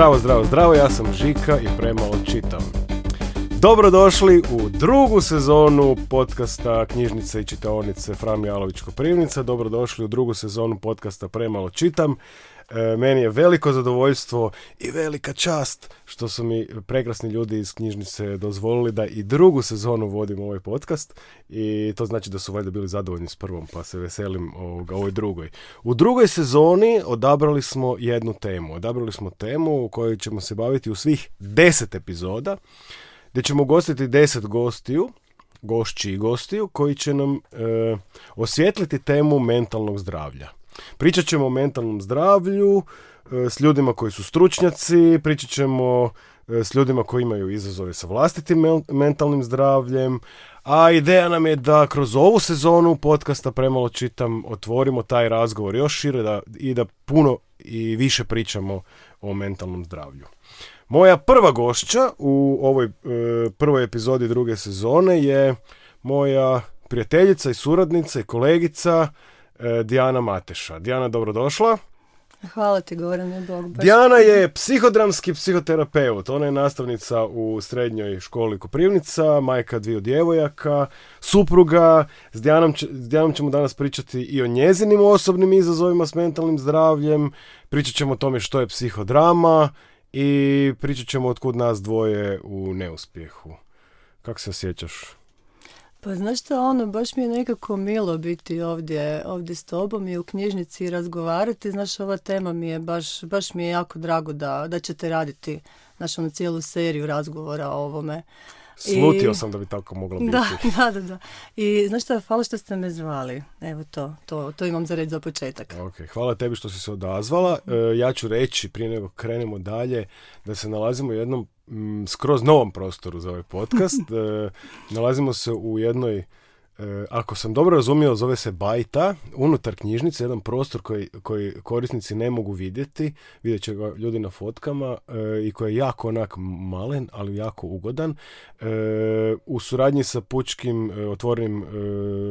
Zdravo, zdravo, zdravo, ja sam Žika i premalo čitam. Dobrodošli u drugu sezonu podcasta Knjižnice i čitaonice Fran Jalović Koprivnica. Dobrodošli u drugu sezonu podcasta Premalo čitam. E, meni je veliko zadovoljstvo i velika čast što su mi prekrasni ljudi iz knjižnice dozvolili da i drugu sezonu vodim ovaj podcast i to znači da su valjda bili zadovoljni s prvom pa se veselim ovoga, ovoj drugoj. U drugoj sezoni odabrali smo jednu temu. Odabrali smo temu u kojoj ćemo se baviti u svih deset epizoda gdje ćemo gostiti deset gostiju gošći i gostiju koji će nam e, osvijetliti temu mentalnog zdravlja. Pričat ćemo o mentalnom zdravlju e, s ljudima koji su stručnjaci, pričat ćemo e, s ljudima koji imaju izazove sa vlastitim mentalnim zdravljem, a ideja nam je da kroz ovu sezonu podcasta Premalo čitam otvorimo taj razgovor još šire da, i da puno i više pričamo o mentalnom zdravlju. Moja prva gošća u ovoj e, prvoj epizodi druge sezone je moja prijateljica i suradnica i kolegica Dijana Mateša. Dijana, dobrodošla. Hvala ti, Gorane, Bog. Baš. Dijana je psihodramski psihoterapeut. Ona je nastavnica u srednjoj školi Koprivnica, majka dviju djevojaka, supruga. S Dijanom, s Dijanom ćemo danas pričati i o njezinim osobnim izazovima s mentalnim zdravljem. Pričat ćemo o tome što je psihodrama i pričat ćemo otkud nas dvoje u neuspjehu. Kako se osjećaš? Pa znaš što, ono, baš mi je nekako milo biti ovdje, ovdje s tobom i u knjižnici razgovarati. Znaš, ova tema mi je baš, baš mi je jako drago da, da ćete raditi, znaš, ono, cijelu seriju razgovora o ovome. Slutio sam da bi tako moglo biti. Da, da, da, da. I znaš što, hvala što ste me zvali. Evo to, to, to imam za reći za početak. Ok, hvala tebi što si se odazvala. E, ja ću reći, prije nego krenemo dalje, da se nalazimo u jednom m, skroz novom prostoru za ovaj podcast. E, nalazimo se u jednoj, ako sam dobro razumio, zove se Bajta, unutar knjižnice, jedan prostor koji, koji korisnici ne mogu vidjeti, vidjet će ga ljudi na fotkama e, i koji je jako onak malen, ali jako ugodan. U suradnji sa Pučkim otvorenim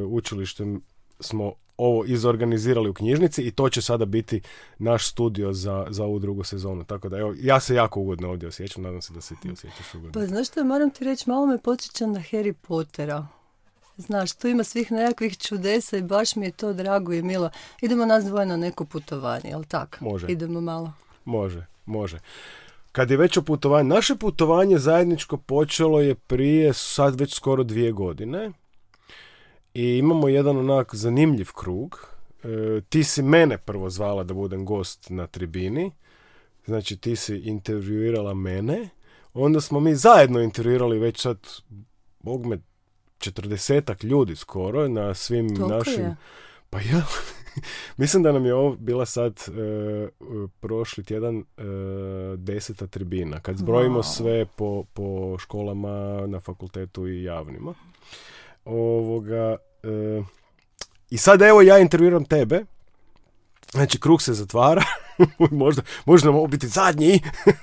učilištem smo ovo izorganizirali u knjižnici i to će sada biti naš studio za, za ovu drugu sezonu. Tako da evo, ja se jako ugodno ovdje osjećam, nadam se da se ti osjećaš ugodno. Pa znaš što, moram ti reći, malo me podsjeća na Harry Pottera. Znaš, tu ima svih nekakvih čudesa i baš mi je to drago i milo. Idemo nas dvoje na neko putovanje, jel tako? Može. Idemo malo. Može, može. Kad je već o putovanju, naše putovanje zajedničko počelo je prije sad već skoro dvije godine. I imamo jedan onak zanimljiv krug. E, ti si mene prvo zvala da budem gost na tribini. Znači ti si intervjuirala mene. Onda smo mi zajedno intervjuirali već sad, bog me, četrdesetak ljudi skoro na svim Toliko našim... Je. Pa ja, mislim da nam je ovo bila sad e, prošli tjedan e, deseta tribina. Kad zbrojimo sve po, po školama, na fakultetu i javnima. Ovoga, e, I sad evo ja intervjuiram tebe. Znači, krug se zatvara. možda, možda mogu biti zadnji.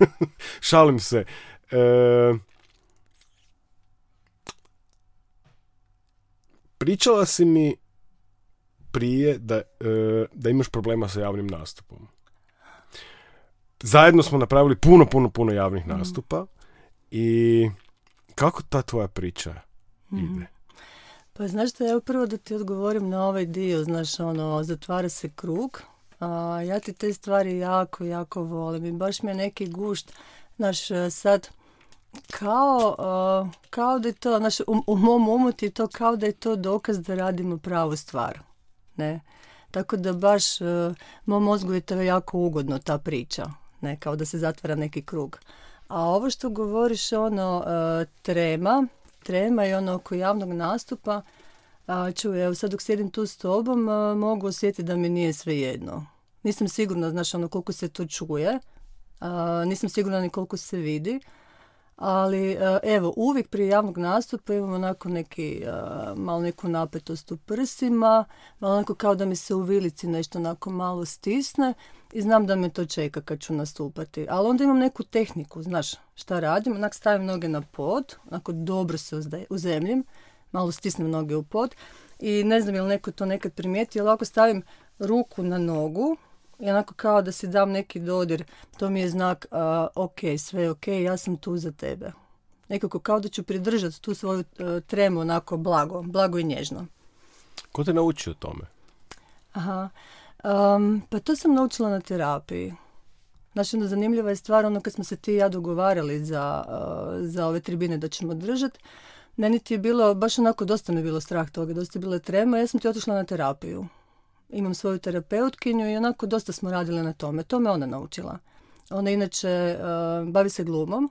Šalim se. E, pričala si mi prije da, e, da imaš problema sa javnim nastupom. Zajedno smo napravili puno, puno, puno javnih Mhm. nastupa. I kako ta tvoja priča Mhm. ide? Pa znaš što, evo prvo da ti odgovorim na ovaj dio, znaš, ono, zatvara se krug. A, ja ti te stvari jako, jako volim i baš mi je neki gušt, znaš, e, sad, kao, a, kao da je to, znaš, u, u mom umu ti je to kao da je to dokaz da radimo pravu stvar, ne. Tako da baš e, mom mozgu je to jako ugodno ta priča, ne, kao da se zatvara neki krug. A ovo što govoriš, ono, e, trema, trema i ono oko javnog nastupa, čuj, evo sad dok sjedim tu s tobom, mogu osjetiti da mi nije sve jedno. Nisam sigurna, znaš, ono koliko se to čuje, nisam sigurna ni koliko se vidi, ali a, evo, uvijek prije javnog nastupa imam onako neki, a, malo neku napetost u prsima, malo onako kao da mi se u vilici nešto onako malo stisne i znam da me to čeka kad ću nastupati. Ali onda imam neku tehniku, znaš, šta radim, onak stavim noge na pod, onako dobro se uzemljim, malo stisnem noge u pod i ne znam je li neko to nekad primijetio, ali ako stavim ruku na nogu, I onako kao da si dam neki dodir, to mi je znak, ok, sve je ok, ja sam tu za tebe. Nekako kao da ću pridržati tu svoju uh, tremu onako blago, blago i nježno. Ko te naučio tome? Aha, pa to sam naučila na terapiji. Znači, onda zanimljiva je stvar, ono kad smo se ti i ja dogovarali za, za ove tribine da ćemo držati, meni ti je bilo, baš onako dosta mi je bilo strah toga, dosta je bila trema, ja sam ti otišla na terapiju. Imam svoju terapeutkinju i onako dosta smo radili na tome. To me ona naučila. Ona inače bavi se glumom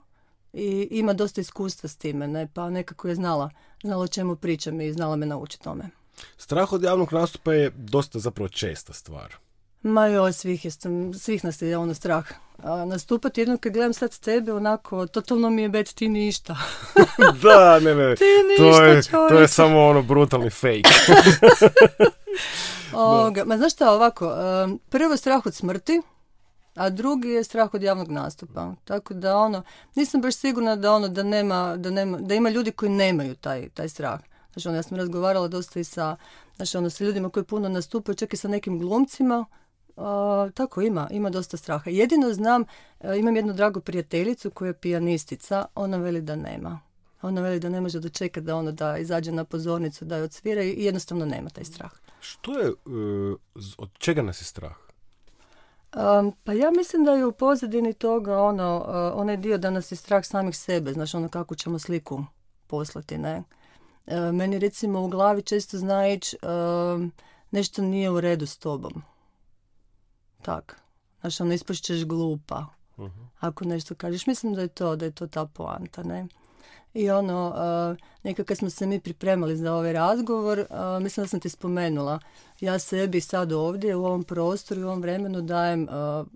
i ima dosta iskustva s time, ne? pa nekako je znala, znala o čemu pričam i znala me naučiti tome. Strah od javnog nastupa je dosta zapravo česta stvar. Ma joj, svih, jesam, svih nas je ono strah. A, nastupati jednom kad gledam sad tebe, onako, totalno mi je bet ti ništa. da, ne, ne, ti ništa, to, je, to je samo ono brutalni fake. Oga, ma znaš šta, ovako, prvo strah od smrti, a drugi je strah od javnog nastupa. Tako da ono, nisam baš sigurna da ono, da nema, da nema, da ima ljudi koji nemaju taj, taj strah. Znači, ono, ja sam razgovarala dosta i sa, znači, ono, sa ljudima koji puno nastupaju, čak i sa nekim glumcima, tako ima, ima dosta straha. Jedino znam, e, imam jednu dragu prijateljicu koja je pijanistica, ona veli da nema. Ona veli da ne može dočekati da ono da izađe na pozornicu, da je odsvira i jednostavno nema taj strah. Što je, e, od čega nas je strah? pa ja mislim da je u pozadini toga ono, uh, onaj dio da nas je strah samih sebe, znaš ono kako ćemo sliku poslati, ne. meni recimo u glavi često zna ići nešto nije u redu s tobom tak. Znaš, ono, ispošćeš glupa. uh Ako nešto kažeš, mislim da je to, da je to ta poanta, ne? I ono, nekako kad smo se mi pripremali za ovaj razgovor, mislim da sam ti spomenula, ja sebi sad ovdje u ovom prostoru i u ovom vremenu dajem,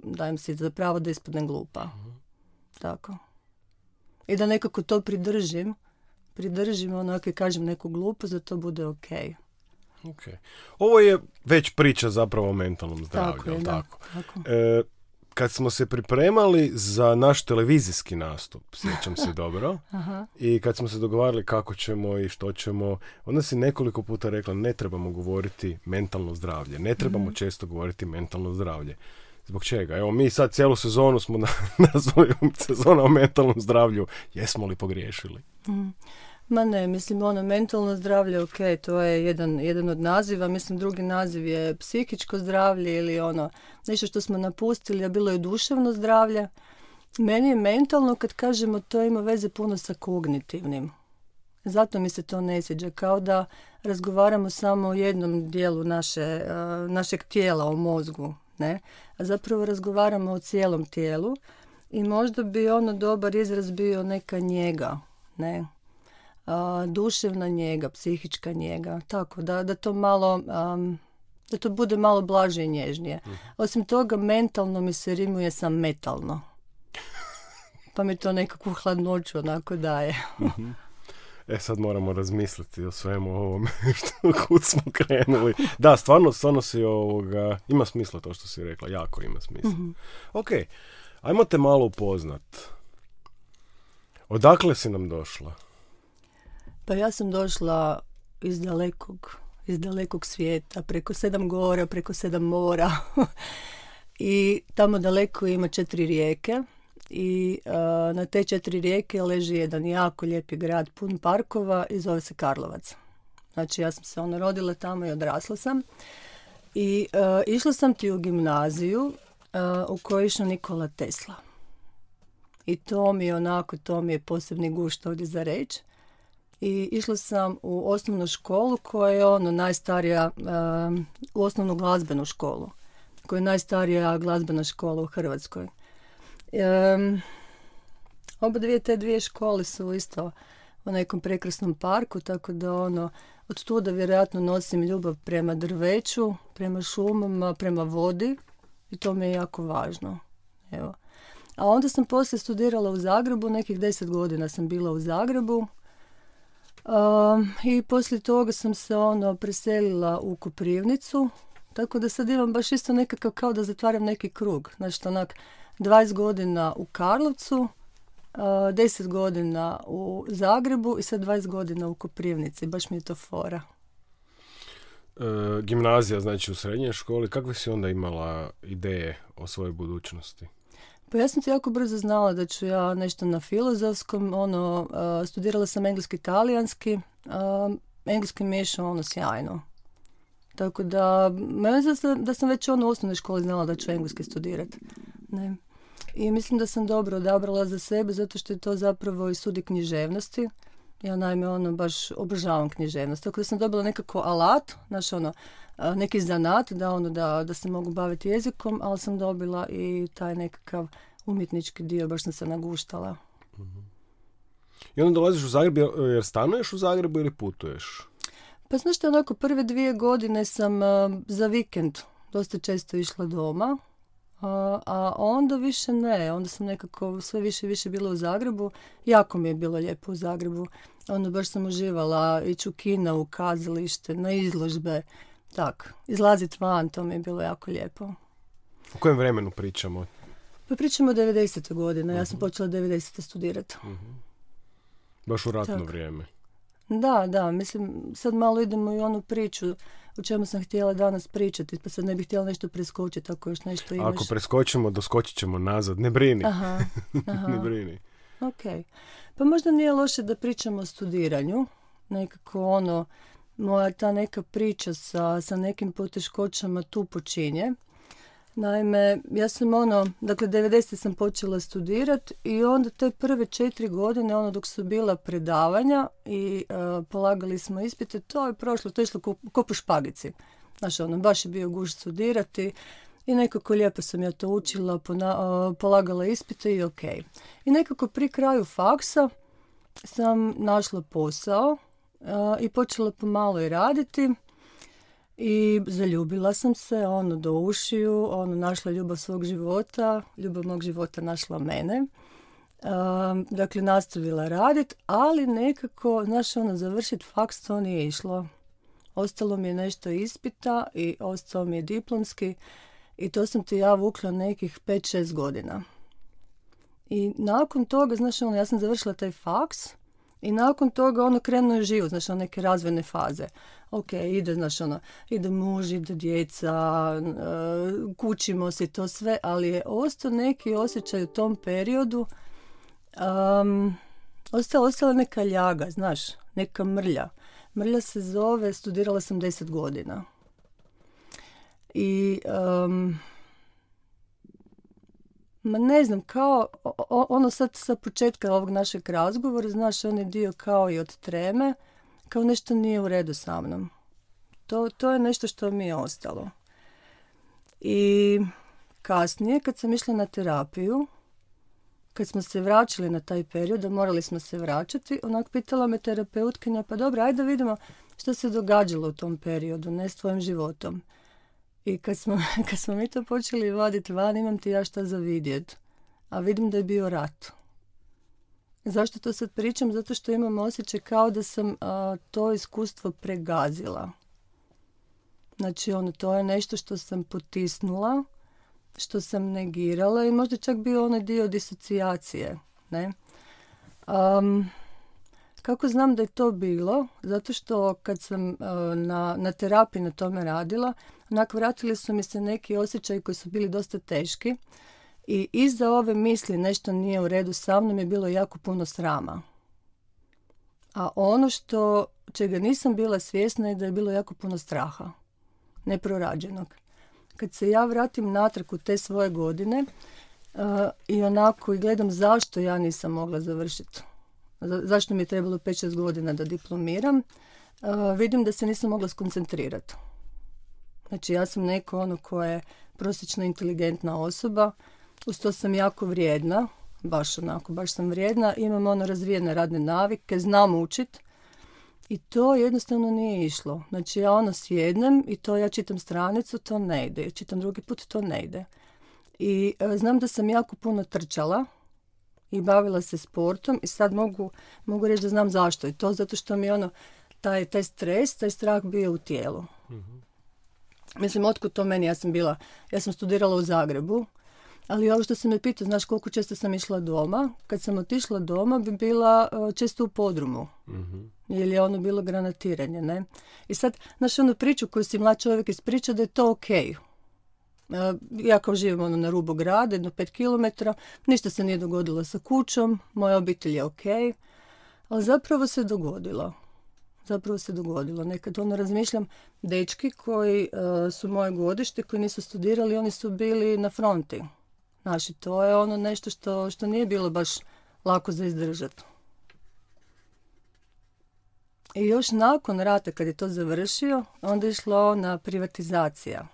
dajem si za pravo da ispadnem glupa. uh Tako. I da nekako to pridržim, pridržim ono, ako kažem neku glupost, da to bude okej. Okay. Okay. Ovo je već priča zapravo o mentalnom zdravlju, tako? Je, tako? E, kad smo se pripremali za naš televizijski nastup, sjećam se dobro, Aha. i kad smo se dogovarali kako ćemo i što ćemo, onda si nekoliko puta rekla ne trebamo govoriti mentalno zdravlje, ne trebamo mhm. često govoriti mentalno zdravlje. Zbog čega? Evo, mi sad cijelu sezonu smo nazvali sezona o mentalnom zdravlju. Jesmo li pogriješili? Mm. Ma ne, mislim ono mentalno zdravlje, ok, to je jedan, jedan od naziva, mislim drugi naziv je psihičko zdravlje ili ono nešto što smo napustili, a bilo je duševno zdravlje. Meni je mentalno kad kažemo to ima veze puno sa kognitivnim. Zato mi se to ne sviđa, kao da razgovaramo samo o jednom dijelu naše, našeg tijela, o mozgu, ne? A zapravo razgovaramo o cijelom tijelu i možda bi ono dobar izraz bio neka njega, ne? Duševna njega, psihička njega, tako da, da to malo, da to bude malo blaže i nježnije. Mhm. Osim toga, mentalno mi se rimuje sa metalno. Pa mi to nekakvu hladnoću onako daje. Mhm. E sad moramo razmisliti o svemu ovome što kud smo krenuli. Da, stvarno, stvarno si ovoga, ima smisla to što si rekla, jako ima smisla. mm Ok, ajmo te malo upoznat. Odakle si nam došla? Pa ja sam došla iz dalekog, iz dalekog svijeta, preko sedam gora, preko sedam mora. I tamo daleko ima četiri rijeke i na te četiri rijeke leži jedan jako lijepi grad pun parkova i zove se Karlovac. Znači ja sam se ono rodila tamo i odrasla sam. I išla sam ti u gimnaziju u kojoj išla Nikola Tesla. I to mi je onako, to mi je posebni gušt ovdje za reći i išla sam u osnovnu školu koja je ono najstarija, u osnovnu glazbenu školu, koja je najstarija glazbena škola u Hrvatskoj. Um, oba dvije te dvije škole su isto u nekom prekrasnom parku, tako da ono, od tuda vjerojatno nosim ljubav prema drveću, prema šumama, prema vodi i to mi je jako važno. Evo. A onda sam poslije studirala u Zagrebu, nekih deset godina sam bila u Zagrebu i poslije toga sam se ono preselila u Koprivnicu, tako da sad imam baš isto nekakav kao da zatvaram neki krug. Znači onak 20 godina u Karlovcu, uh, 10 godina u Zagrebu i sad 20 godina u Koprivnici. Baš mi je to fora. gimnazija, znači u srednjoj školi, kakve si onda imala ideje o svojoj budućnosti? Pa ja sam ti jako brzo znala da ću ja nešto na filozofskom, ono, studirala sam engleski talijanski, uh, engleski je ono sjajno. Tako da, meni da, da sam već ono u osnovnoj školi znala da ću engleski studirati. Ne. I mislim da sam dobro odabrala za sebe zato što je to zapravo i sudi književnosti. Ja naime ono baš obožavam književnost. Tako da sam dobila nekako alat, znaš ono, neki zanat da ono da, da se mogu baviti jezikom, ali sam dobila i taj nekakav umjetnički dio, baš sam se naguštala. I onda dolaziš u Zagreb jer stanuješ u Zagrebu ili putuješ? Pa znaš što, onako prve dvije godine sam za vikend dosta često išla doma, a, a onda više ne, onda sam nekako sve više i više bila u Zagrebu. Jako mi je bilo lijepo u Zagrebu. Onda baš sam uživala ići u kina, u kazalište, na izložbe. Tak, izlazit van, to mi je bilo jako lijepo. U kojem vremenu pričamo? Pa pričamo o 90. godine. Ja sam mhm. počela 90. studirati. uh Baš u ratno vrijeme. Da, da, mislim, sad malo idemo i onu priču o čemu sam htjela danas pričati, pa sad ne bih htjela nešto preskočiti ako još nešto imaš. Ako preskočimo, doskočit ćemo nazad, ne brini. Aha, aha. ne brini. Ok, pa možda nije loše da pričamo o studiranju, nekako ono, moja ta neka priča sa, sa nekim poteškoćama tu počinje. Naime, ja sam ono, dakle 90. sam počela studirati i onda te prve četiri godine, ono dok su bila predavanja i uh, polagali smo ispite, to je prošlo, to je išlo ko, po špagici. Znaš, ono, baš je bio guž studirati i nekako lijepo sam ja to učila, polagala ispite i ok. I nekako pri kraju faksa sam našla posao i počela pomalo i raditi. I zaljubila sam se, ono, do ušiju, ono, našla ljubav svog života, ljubav mog života našla mene. dakle, nastavila radit, ali nekako, znaš, ono, završit faks to nije išlo. Ostalo mi je nešto ispita i ostao mi je diplomski i to sam ti ja vukla nekih 5-6 godina. I nakon toga, znaš, ono, ja sam završila taj faks i nakon toga ono krenuo je život, znaš, ono, neke razvojne faze ok, ide, znaš, ono, ide muž, ide djeca, uh, kućimo se to sve, ali je ostao neki osjećaj u tom periodu, um, ostala, ostala neka ljaga, znaš, neka mrlja. Mrlja se zove, studirala sam deset godina. I um, ma ne znam, kao ono sad sa početka ovog našeg razgovora, znaš, on je dio kao i od treme, kao nešto nije u redu sa mnom. To, to je nešto što mi je ostalo. I kasnije, kad sam išla na terapiju, kad smo se vraćali na taj period, a morali smo se vraćati, onak pitala me terapeutkinja, pa dobro, ajde da vidimo što se događalo u tom periodu, ne s tvojim životom. I kad smo, kad smo mi to počeli vaditi van, imam ti ja šta za vidjet. A vidim da je bio rat. Zašto to sad pričam? Zato što imam osjećaj kao da sam to iskustvo pregazila. Znači, ono, to je nešto što sam potisnula, što sam negirala i možda čak bio onaj dio disocijacije, ne? Um, kako znam da je to bilo? Zato što kad sam na, na terapiji na tome radila, onako vratili su mi se neki osjećaji koji su bili dosta teški i iza ove misli nešto nije u redu sa mnom je bilo jako puno srama. A ono što čega nisam bila svjesna je da je bilo jako puno straha, neprorađenog. Kad se ja vratim natrag u te svoje godine uh, i onako i gledam zašto ja nisam mogla završiti, zašto mi je trebalo 5-6 godina da diplomiram, uh, vidim da se nisam mogla skoncentrirati. Znači ja sam neko ono koja je prosječno inteligentna osoba, uz to sam jako vrijedna, baš onako, baš sam vrijedna, imam ono razvijene radne navike, znam učit i to jednostavno nije išlo. Znači ja ono sjednem i to ja čitam stranicu, to ne ide. Ja čitam drugi put, to ne ide. I e, znam da sam jako puno trčala i bavila se sportom i sad mogu, mogu reći da znam zašto. I to zato što mi ono, taj, taj stres, taj strah bio u tijelu. mm Mislim, otkud to meni? Ja sam bila, ja sam studirala u Zagrebu Ali ovo što sam me pitao, znaš koliko često sam išla doma, kad sam otišla doma bi bila e, često u podrumu. mm Jer je ono bilo granatiranje, ne? I sad, znaš onu priču koju si mlad čovjek ispriča da je to ok. E, ja kao živim ono na rubu grada, jedno pet kilometra, ništa se nije dogodilo sa kućom, moja obitelj je ok, ali zapravo se dogodilo zapravo se dogodilo. Nekad ono razmišljam, dečki koji e, su moje godište, koji nisu studirali, oni su bili na fronti. Znači, to je ono nešto što, što nije bilo baš lako za izdržati. I još nakon rata, kad je to završio, onda je išlo na privatizacija.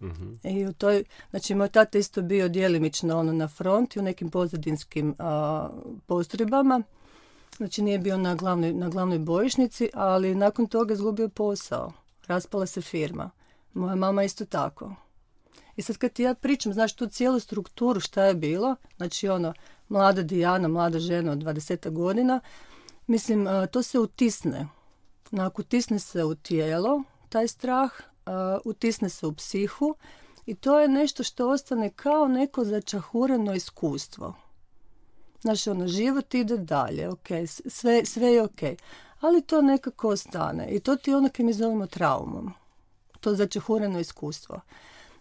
mm I u toj, znači moj tata isto bio djelimično ono na fronti u nekim pozadinskim a, postrojbama Znači nije bio na glavnoj, na glavnoj bojišnici, ali nakon toga izgubio posao. Raspala se firma. Moja mama isto tako. I sad kad ti ja pričam, znaš, tu cijelu strukturu šta je bilo, znači ono, mlada Dijana, mlada žena od 20 godina, mislim, to se utisne. Nakon utisne se u tijelo, taj strah, utisne se u psihu i to je nešto što ostane kao neko začahureno iskustvo. Znači, ono, život ide dalje, ok, sve, sve je ok. Ali to nekako ostane. I to ti je ono kaj mi zovemo traumom. To začehureno iskustvo.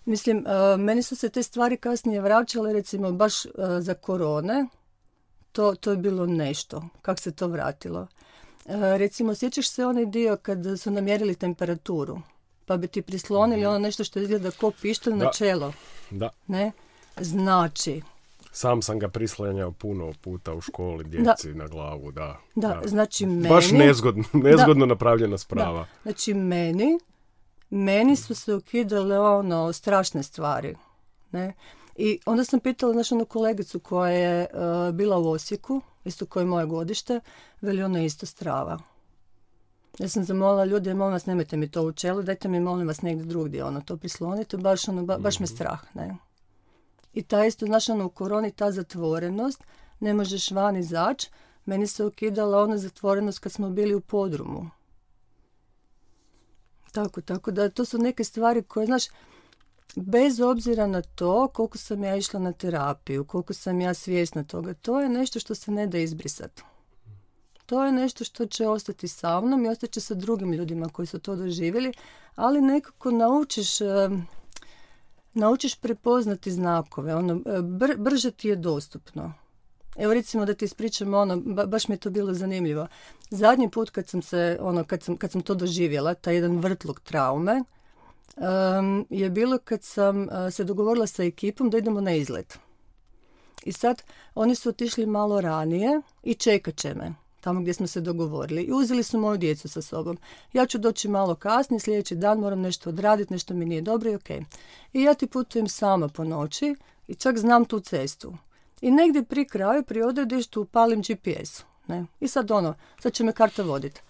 Mislim, uh, meni su se te stvari kasnije vraćale, recimo, baš uh, za korone. To, to je bilo nešto. Kako se to vratilo? Uh, recimo, sjećaš se onaj dio kad su namjerili temperaturu? Pa bi ti prislonili mhm. ono nešto što izgleda ko pištolj na čelo. Da. Ne? Znači, sam sam ga prislanjao puno puta u školi djeci na glavu, da. Da, znači meni... Baš nezgodno, nezgodno napravljena sprava. Da. Znači meni, meni su se ukidale ono strašne stvari. Ne? I onda sam pitala našu onu kolegicu koja je e, bila u Osijeku, isto koji moje godište, veli ona isto strava. Ja sam zamolila ljudi, molim vas nemojte mi to u čelu, dajte mi molim vas negdje drugdje ono to prislonite, baš, ono, baš me mhm. strah. Ne? I ta isto, znaš, ono, u koroni ta zatvorenost, ne možeš van izaći. Meni se ukidala ona zatvorenost kad smo bili u podrumu. Tako, tako da to su neke stvari koje, znaš, bez obzira na to koliko sam ja išla na terapiju, koliko sam ja svjesna toga, to je nešto što se ne da izbrisati. To je nešto što će ostati sa mnom i ostaće sa drugim ljudima koji su to doživjeli, ali nekako naučiš naučiš prepoznati znakove, ono, e, brže ti je dostupno. Evo recimo da ti ispričam ono, baš mi je to bilo zanimljivo. Zadnji put kad sam se, ono, kad sam, kad sam to doživjela, taj jedan vrtlog traume, je bilo kad sam uh, se dogovorila sa ekipom da idemo na izlet. I sad oni su otišli malo ranije i čekat će me tamo gdje smo se dogovorili. I uzeli su moju djecu sa sobom. Ja ću doći malo kasnije, sljedeći dan moram nešto odraditi, nešto mi nije dobro i ok. I ja ti putujem sama po noći i čak znam tu cestu. I negdje pri kraju, pri odredištu, upalim GPS. Ne? I sad ono, sad će me karta voditi.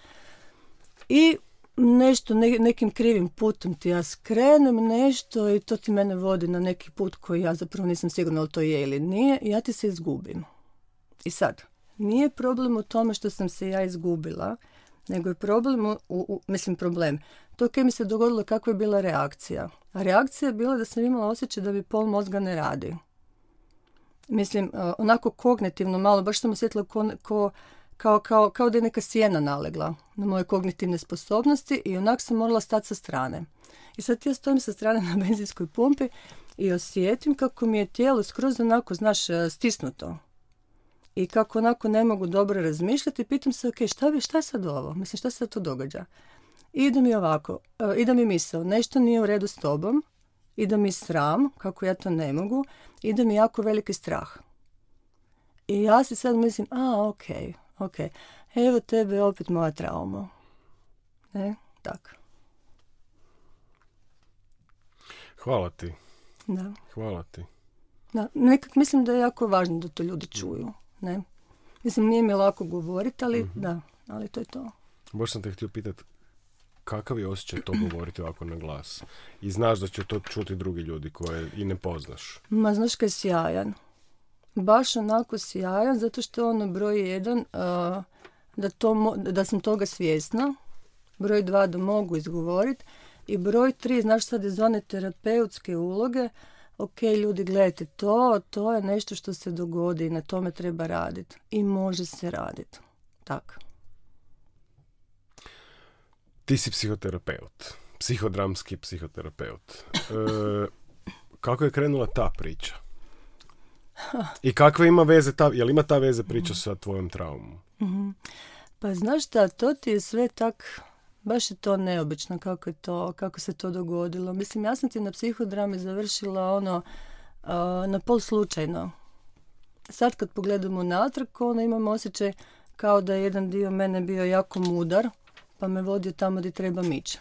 I nešto, nekim krivim putem ti ja skrenem nešto i to ti mene vodi na neki put koji ja zapravo nisam sigurna li to je ili nije i ja ti se izgubim. I sad, nije problem u tome što sam se ja izgubila, nego je problem, u, u, mislim problem, to kaj mi se dogodilo kakva je bila reakcija. A reakcija je bila da sam imala osjećaj da bi pol mozga ne radi. Mislim, e, onako kognitivno malo, baš sam osjetila ko, ko, kao, kao, kao da je neka sjena nalegla na moje kognitivne sposobnosti i onak sam morala stati sa strane. I sad ja stojim sa strane na benzinskoj pumpi i osjetim kako mi je tijelo skroz onako, znaš, e, stisnuto i kako onako ne mogu dobro razmišljati, pitam se, ok, šta, bi, šta je sad ovo? Mislim, šta se tu događa? I ide mi ovako, uh, ide mi misao, nešto nije u redu s tobom, ide mi sram, kako ja to ne mogu, ide mi jako veliki strah. I ja si sad mislim, a, ok, ok, evo tebe opet moja trauma. Ne, tako. Hvala ti. Da. Hvala ti. Da, nekak mislim da je jako važno da to ljudi čuju. Ne? Mislim, nije mi lako govoriti, ali mhm. da, ali to je to. Baš sam te htio pitati, kakav je osjećaj to govoriti ovako na glas? I znaš da će to čuti drugi ljudi koje i ne poznaš. Ma znaš kaj je sjajan. Baš onako sjajan, zato što ono broj jedan, da, to, da sam toga svjesna. Broj dva, da mogu izgovoriti. I broj tri, znaš sad iz one terapeutske uloge, ok, ljudi, gledajte, to, to je nešto što se dogodi i na tome treba raditi. I može se raditi. Tako. Ti si psihoterapeut. Psihodramski psihoterapeut. E, kako je krenula ta priča? I kakve ima veze ta, jel ima ta veze priča sa tvojom traumom? Mhm. Pa znaš šta, to ti je sve tak, baš je to neobično kako, je to, kako se to dogodilo. Mislim, ja sam ti na psihodrami završila ono na pol slučajno. Sad kad pogledamo natrag, ono imam osjećaj kao da je jedan dio mene bio jako mudar, pa me vodio tamo gdje treba ići.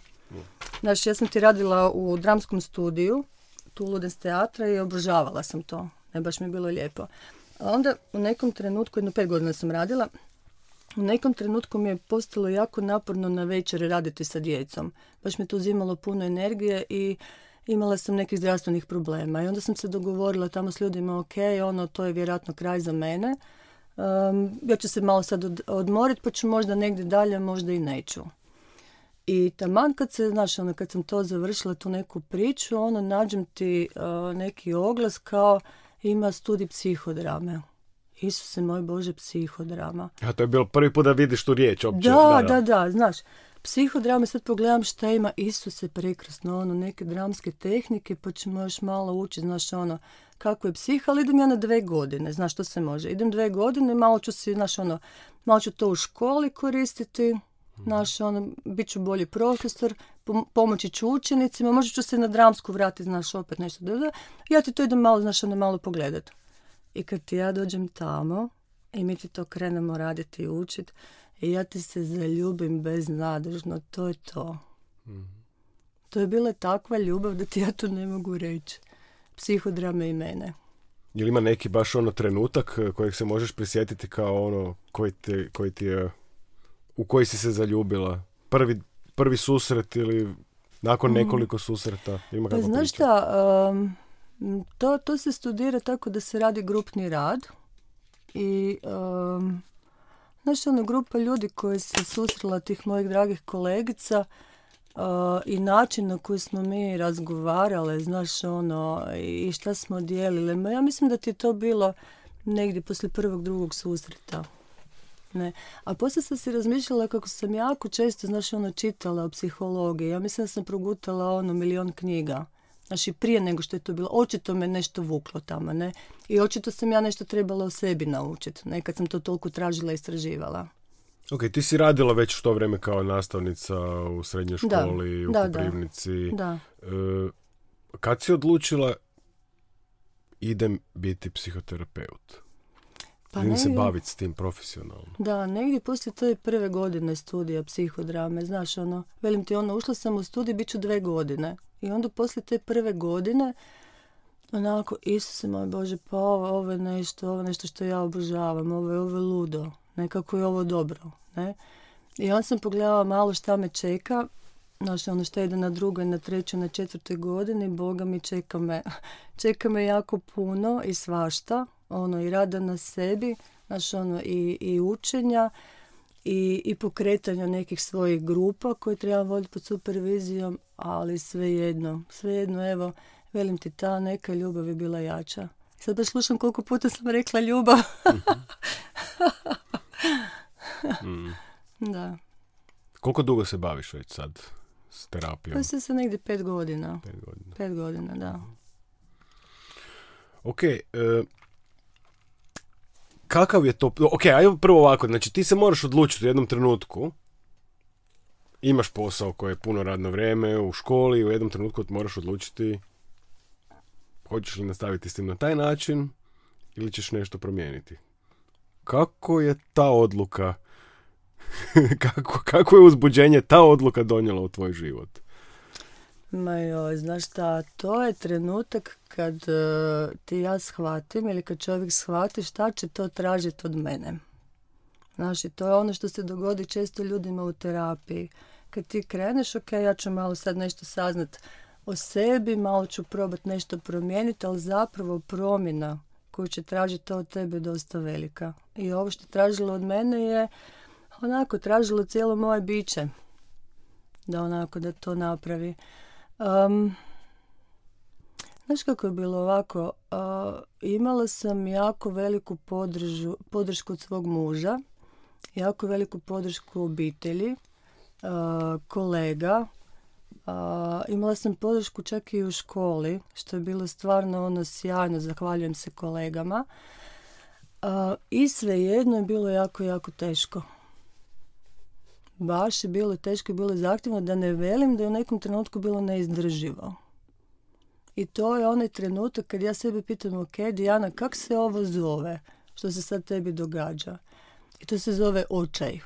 Znaš, ja sam ti radila u dramskom studiju, tu Ludens teatra i obožavala sam to. Ne, baš mi je bilo lijepo. A onda u nekom trenutku, jedno pet godina sam radila, u nekom trenutku mi je postalo jako naporno na večeri raditi sa djecom. Baš mi to uzimalo puno energije i imala sam nekih zdravstvenih problema. I onda sam se dogovorila tamo s ljudima, ok, ono, to je vjerojatno kraj za mene. Um, ja ću se malo sad od, odmoriti, pa ću možda negdje dalje, možda i neću. I taman kad se, znaš, ono, kad sam to završila, tu neku priču, ono, nađem ti uh, neki oglas kao ima studij psihodrame. Isuse moj Bože, psihodrama. A to je bilo prvi put da vidiš tu riječ opće. Da, da, da, znaš. Psihodrame, sad pogledam šta ima, Isuse prekrasno, ono, neke dramske tehnike, pa ćemo još malo učiti, znaš, ono, kako je psih, ali idem ja na dve godine, znaš što se može. Idem dve godine, malo ću si, znaš, ono, malo ću to u školi koristiti, znaš, ono, bit ću bolji profesor, pomoći ću učenicima, možda ću se na dramsku vratiti, znaš, opet nešto da, ja ti to idem malo, znaš, ono, malo pogledat. I kad ti ja dođem tamo i mi ti to krenemo raditi i učiti, i ja ti se zaljubim beznadežno, to je to. Mhm. To je bila takva ljubav da ti ja to ne mogu reći. Psihodrame i mene. Jel ima neki baš ono trenutak eh, kojeg se možeš prisjetiti kao ono koji, te, koji ti je, u koji si se zaljubila? Prvi, prvi susret ili nakon mhm. nekoliko susreta? Ima pa znaš šta, to, to se studira tako da se radi grupni rad i um, znaš ono grupa ljudi koji se susrela tih mojih dragih kolegica uh, i način na koji smo mi razgovarale, znaš ono i šta smo dijelile. Ma ja mislim da ti je to bilo negdje poslije prvog, drugog susreta. Ne. A poslije sam si razmišljala kako sam jako često, znaš, ono, čitala o psihologiji. Ja mislim da sam progutala ono milion knjiga. Znači prije nego što je to bilo, očito me nešto vuklo tamo, ne? I očito sam ja nešto trebala o sebi naučiti, ne? Kad sam to toliko tražila i istraživala. Ok, ti si radila već u to vrijeme kao nastavnica u srednjoj školi, u da, Koprivnici. Da. E, kad si odlučila idem biti psihoterapeut? Pa Idem se baviti s tim profesionalno. Da, negdje poslije te prve godine studija psihodrame, znaš, ono, velim ti, ono, ušla sam u studij, bit ću dve godine. I onda poslije te prve godine, onako, Isuse moj Bože, pa ovo, ovo je nešto, ovo je nešto što ja obožavam, ovo je, ovo je ludo, nekako je ovo dobro, ne? I onda sam pogledala malo šta me čeka, Znaš, ono što ide na drugoj, na trećoj, na četvrtoj godini, Boga mi čeka me, čeka me jako puno i svašta, ono i rada na sebi, znaš, ono i, i učenja i, i pokretanja nekih svojih grupa koje treba voditi pod supervizijom, ali svejedno, svejedno, evo, velim ti, ta neka ljubav je bila jača. Sad baš slušam koliko puta sam rekla ljubav. mm. Da. Koliko dugo se baviš već sad s terapijom? Pa se negdje pet godina. Pet godina. Pet godina, da. Ok, e, kakav je to... Ok, ajmo prvo ovako, znači ti se moraš odlučiti u jednom trenutku imaš posao koji je puno radno vrijeme u školi, u jednom trenutku moraš odlučiti hoćeš li nastaviti s tim na taj način ili ćeš nešto promijeniti. Kako je ta odluka, kako, kako je uzbuđenje ta odluka donijela u tvoj život? Ma joj, znaš šta, to je trenutak kad uh, ti ja shvatim ili kad čovjek shvati šta će to tražiti od mene. Znaš, to je ono što se dogodi često ljudima u terapiji. Kad ti kreneš, ok, ja ću malo sad nešto saznat o sebi, malo ću probati nešto promijeniti, ali zapravo promjena koju će tražiti to od tebe dosta velika. I ovo što je tražilo od mene je onako tražilo cijelo moje biće da onako da to napravi. Um, Znaš kako je bilo ovako? imala sam jako veliku podržu, podršku od svog muža, jako veliku podršku obitelji, kolega, imala sam podršku čak i u školi, što je bilo stvarno ono sjajno, zahvaljujem se kolegama. I svejedno je bilo jako, jako teško. Baš je bilo teško i bilo zahtjevno da ne velim da je u nekom trenutku bilo neizdrživo. I to je onaj trenutak kad ja sebi pitam, ok, Dijana, kak se ovo zove? Što se sad tebi događa? I to se zove očaj.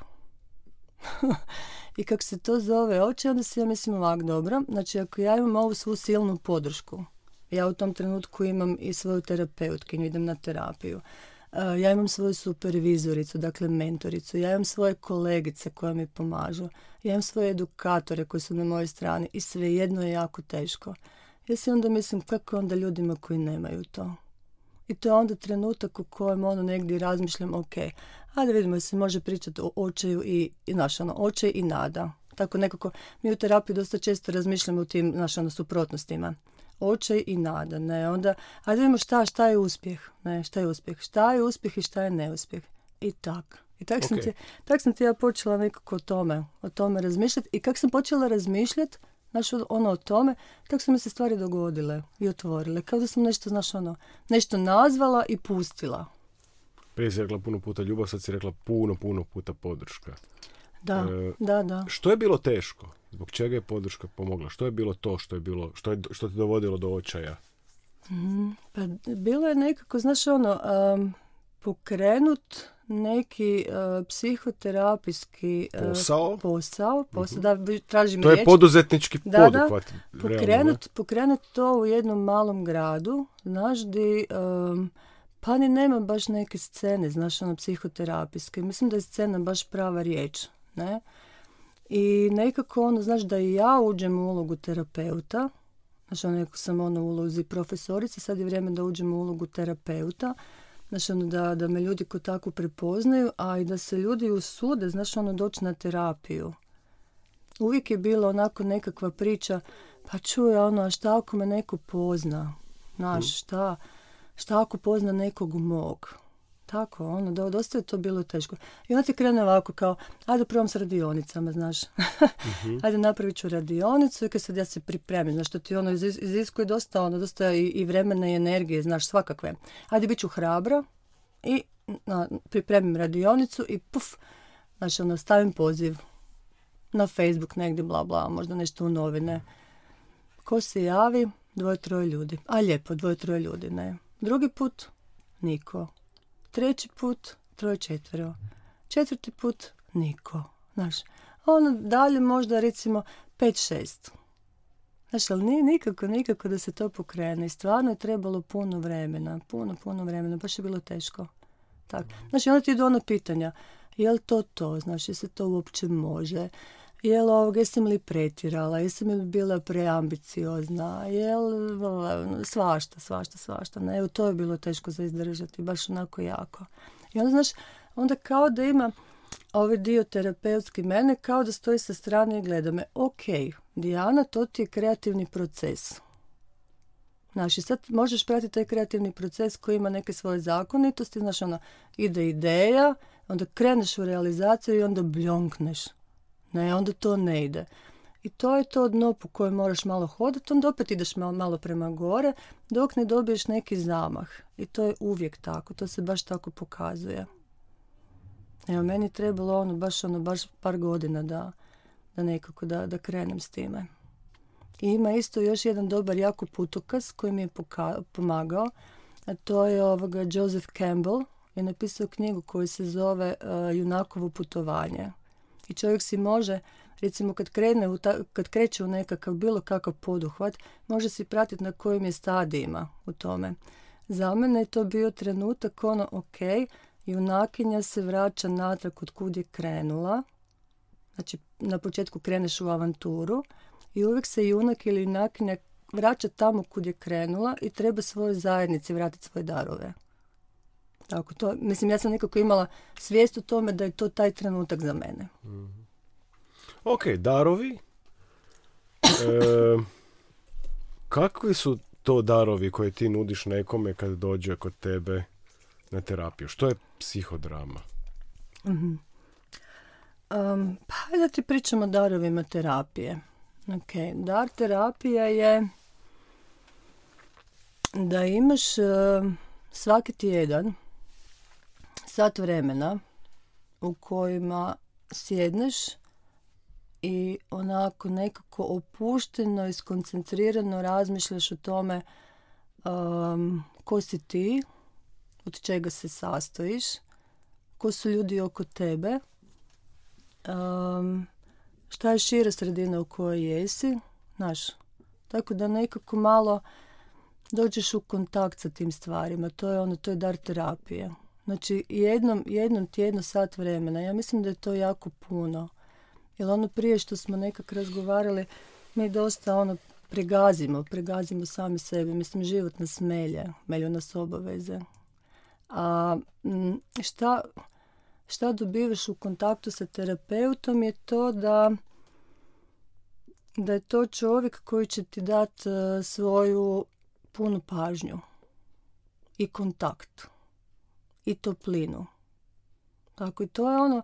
I kako se to zove očaj, onda si ja mislim ovak dobro. Znači, ako ja imam ovu svu silnu podršku, ja u tom trenutku imam i svoju terapeutkinju, idem na terapiju. Ja imam svoju supervizoricu, dakle mentoricu. Ja imam svoje kolegice koje mi pomažu. Ja imam svoje edukatore koji su na mojoj strani i svejedno je jako teško. Ja si onda mislim kako onda ljudima koji nemaju to. I to je onda trenutak u kojem ono negdje razmišljam, ok, ajde vidimo se može pričati o očaju i, i naš ono, očaj i nada. Tako nekako, mi u terapiji dosta često razmišljamo u tim, naš ono, suprotnostima. Očaj i nada, ne, onda, ajde vidimo šta, šta je uspjeh, ne, šta je uspjeh, šta je uspjeh i šta je neuspjeh. I tak. I tak, sam ti, tak sam ti ja počela nekako o tome, o tome razmišljati. I kako sam počela razmišljati, Znaš, ono o tome, tako su mi se stvari dogodile i otvorile. Kao da sam nešto, znaš, ono, nešto nazvala i pustila. Prije si rekla puno puta ljubav, sad si rekla puno, puno puta podrška. Da, e, da, da. Što je bilo teško? Zbog čega je podrška pomogla? Što je bilo to što je bilo, što, je, što te dovodilo do očaja? Mm, pa bilo je nekako, znaš, ono, um, pokrenut neki uh, psihoterapijski uh, posao, posao, posao uh da tražim To je poduzetnički da, poduhvat. Da, pokrenut, pokrenut to u jednom malom gradu, znaš, di um, pa ni nema baš neke scene, znaš, ono, psihoterapijske. Mislim da je scena baš prava riječ, ne? I nekako, ono, znaš, da i ja uđem u ulogu terapeuta, znaš, ono, sam ono u ulozi profesorice, sad je vrijeme da uđem u ulogu terapeuta, Znači, ono, da, da me ljudi ko tako prepoznaju, a i da se ljudi usude, znaš, ono, doći na terapiju. Uvijek je bilo onako nekakva priča, pa čuje ono, a šta ako me neko pozna? Znaš, mm. šta, šta ako pozna nekog mog? Tako, ono, da, dosta je to bilo teško. I onda ti krene ovako kao, ajde probam s radionicama, znaš. mm ajde napravit ću radionicu i kad sad ja se pripremim, znaš, što ti ono iziskuje dosta, ono, dosta i, i vremena i energije, znaš, svakakve. Ajde, bit ću hrabra i na, pripremim radionicu i puf, znači ono, stavim poziv na Facebook negdje, bla, bla, možda nešto u novine. Ko se javi? Dvoje, troje ljudi. A lijepo, dvoje, troje ljudi, ne. Drugi put? Niko. Treći put, troje četvero. Četvrti put, niko. Znaš, ono dalje možda recimo pet, šest. Znaš, ali nije nikako, nikako da se to pokrene. I stvarno je trebalo puno vremena, puno, puno vremena. Baš je bilo teško. Tak. Znači, onda ti idu ono pitanja. Je li to to? Znači, se to uopće može? Jel ovoga, jesam li pretirala, jesam li bila preambiciozna, jel svašta, svašta, svašta. Ne, evo to je bilo teško za izdržati, baš onako jako. I onda, znaš, onda kao da ima ovaj dio terapeutski mene, kao da stoji sa strane i gleda me. Ok, Dijana, to ti je kreativni proces. Znaš, i sad možeš pratiti taj kreativni proces koji ima neke svoje zakonitosti, znaš, ono, ide ideja, onda kreneš u realizaciju i onda bljonkneš ne, onda to ne ide. I to je to dno po kojem moraš malo hodati, onda opet ideš malo, malo prema gore, dok ne dobiješ neki zamah. I to je uvijek tako, to se baš tako pokazuje. Evo, meni je trebalo ono, baš ono, baš par godina da, da nekako da, da krenem s time. I ima isto još jedan dobar jako putokaz koji mi je pomagao, a to je ovoga Joseph Campbell je napisao knjigu koju se zove uh, Junakovo putovanje i čovjek si može, recimo kad, krene u kad kreće u nekakav bilo kakav poduhvat, može si pratiti na kojim je stadijima u tome. Za mene je to bio trenutak ono, ok, junakinja se vraća natrag od kud je krenula, znači na početku kreneš u avanturu i uvijek se junak ili junakinja vraća tamo kud je krenula i treba svojoj zajednici vratiti svoje darove. Tako to, mislim, ja sam nekako imala svijest o tome da je to taj trenutak za mene. Mm. Ok, darovi. E, kakvi su to darovi koje ti nudiš nekome kad dođe kod tebe na terapiju? Što je psihodrama? Mhm. Um, pa da ti pričamo o darovima terapije. Ok, dar terapija je da imaš uh, svaki tjedan sat vremena u kojima sjedneš i onako nekako opušteno i skoncentrirano razmišljaš o tome um, ko si ti, od čega se sastojiš, ko su ljudi oko tebe, um, šta je šira sredina u kojoj jesi, znaš, tako da nekako malo dođeš u kontakt sa tim stvarima, to je ono, to je dar terapije. Znači, jednom, jednom tjedno sat vremena, ja mislim da je to jako puno. Jer ono prije što smo nekak razgovarali, mi dosta ono pregazimo, pregazimo sami sebe. Mislim, život nas melje, melju nas obaveze. A šta, šta dobivaš u kontaktu sa terapeutom je to da da je to čovjek koji će ti dati e, svoju punu pažnju i kontakt i toplinu. Tako i to je ono,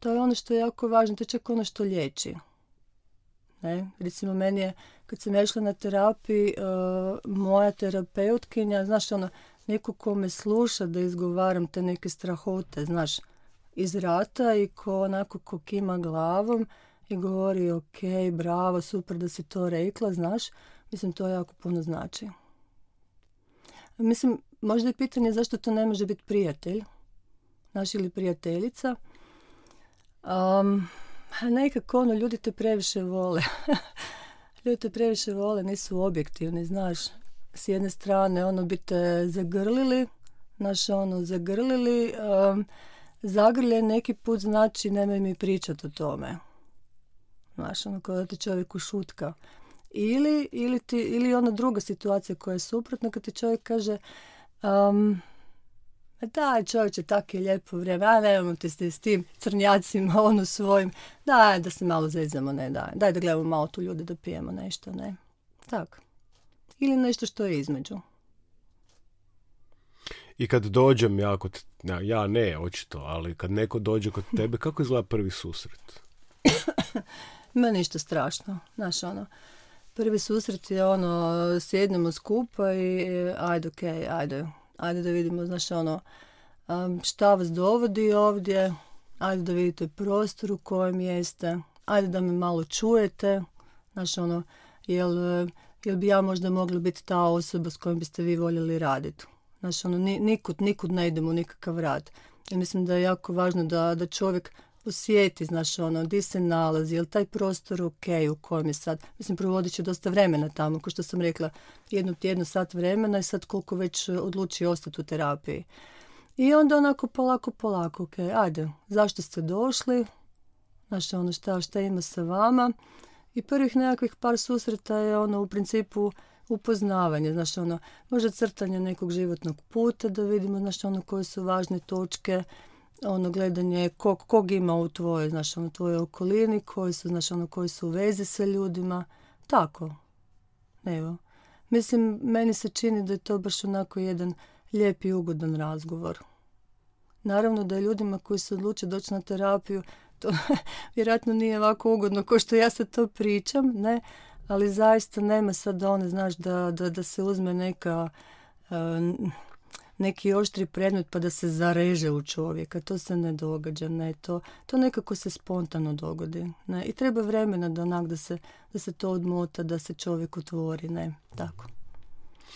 to je ono što je jako važno, to je čak ono što liječi. Ne? Recimo meni je, kad sam išla na terapiji, uh, moja terapeutkinja, znaš ono, neko ko me sluša da izgovaram te neke strahote, znaš, iz rata i ko onako ko kima glavom i govori ok, bravo, super da si to rekla, znaš, mislim to jako puno znači. Mislim, možda je pitanje zašto to ne može biti prijatelj, naš ili prijateljica. Um, nekako ono, ljudi te previše vole. ljudi te previše vole, nisu objektivni, znaš. S jedne strane, ono, bi te zagrlili, znaš, ono, zagrlili. Um, zagrlje neki put znači nemoj mi pričati o tome. Znaš, ono, kada ti čovjek ušutka. Ili, ili, ti, ili ona druga situacija koja je suprotna, kad ti čovjek kaže um, daj čovječe, tako je lijepo vrijeme, a nemamo te s tim crnjacima, ono svojim, daj da se malo zezamo, ne, daj, daj da gledamo malo tu ljude da pijemo nešto, ne. Tak. Ili nešto što je između. I kad dođem ja kod, ja ne, očito, ali kad neko dođe kod tebe, kako izgleda prvi susret? Ima ništa strašno, znaš ono, prvi susret je ono, sjednemo skupa i ajde, ok, ajde, ajde da vidimo, znaš ono, šta vas dovodi ovdje, ajde da vidite prostor u kojem jeste, ajde da me malo čujete, znaš ono, jel, jel bi ja možda mogla biti ta osoba s kojom biste vi voljeli raditi. Znaš, ono, nikud, nikud ne idemo nikakav rad. Ja mislim da je jako važno da, da čovjek osjeti, znaš, ono, di se nalazi, je taj prostor ok u kojem je sad, mislim, provodit će dosta vremena tamo, kao što sam rekla, jednu tjednu sat vremena i sad koliko već odluči ostati u terapiji. I onda onako polako, polako, ok, ajde, zašto ste došli, znaš, ono, šta, šta ima sa vama, i prvih nekakvih par susreta je ono u principu upoznavanje, znaš ono, možda crtanje nekog životnog puta da vidimo, znaš ono, koje su važne točke, ono gledanje kog, kog ima u tvojoj, znaš, ono, tvojoj okolini, koji su, znaš, ono, koji su u vezi sa ljudima. Tako. Evo. Mislim, meni se čini da je to baš onako jedan lijep i ugodan razgovor. Naravno da je ljudima koji se odluče doći na terapiju, to vjerojatno nije ovako ugodno kao što ja sad to pričam, ne, ali zaista nema sad one, znaš, da, da, da se uzme neka uh, neki oštri predmet pa da se zareže u čovjeka. To se ne događa, ne. To, to nekako se spontano dogodi. Ne. I treba vremena da onak da se, da se to odmota, da se čovjek otvori, ne. Tako.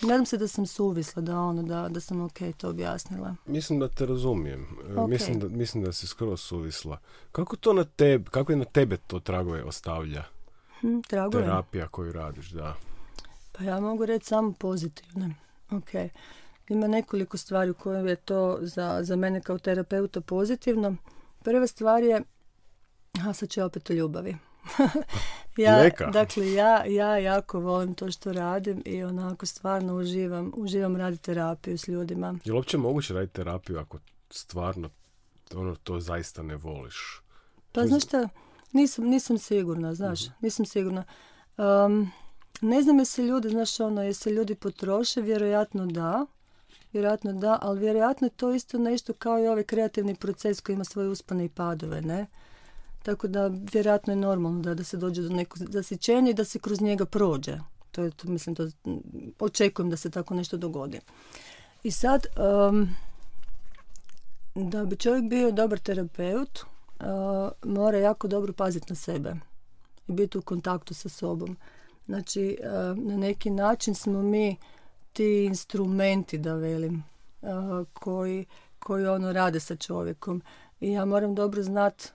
Nadam se da sam suvisla, da ono, da, da sam ok to objasnila. Mislim da te razumijem. E, mislim, da, mislim da si skoro suvisla. Kako to na tebe, kako je na tebe to tragove ostavlja? Hm, tragove? Terapija koju radiš, da. Pa ja mogu reći samo pozitivne. Ok. Ima nekoliko stvari u kojoj je to za, za mene kao terapeuta pozitivno. Prva stvar je, a sad ću opet o ljubavi. ja, dakle, ja, ja jako volim to što radim i onako stvarno uživam, uživam raditi terapiju s ljudima. Je li uopće moguće raditi terapiju ako stvarno ono to zaista ne voliš? Pa znaš šta, nisam, nisam sigurna, znaš, mhm. nisam sigurna. Um, ne znam se ljudi, znaš ono, se ljudi potroše, vjerojatno da, vjerojatno da, ali vjerojatno je to isto nešto kao i ovaj kreativni proces koji ima svoje uspane i padove, ne? Tako da vjerojatno je normalno da, da se dođe do nekog zasićenja i da se kroz njega prođe. To je, to, mislim, to, očekujem da se tako nešto dogodi. I sad, da bi čovjek bio dobar terapeut, uh, mora jako dobro paziti na sebe i biti u kontaktu sa sobom. Znači, na neki način smo mi ti instrumenti, da velim, koji, koji ono rade sa čovjekom. I ja moram dobro znat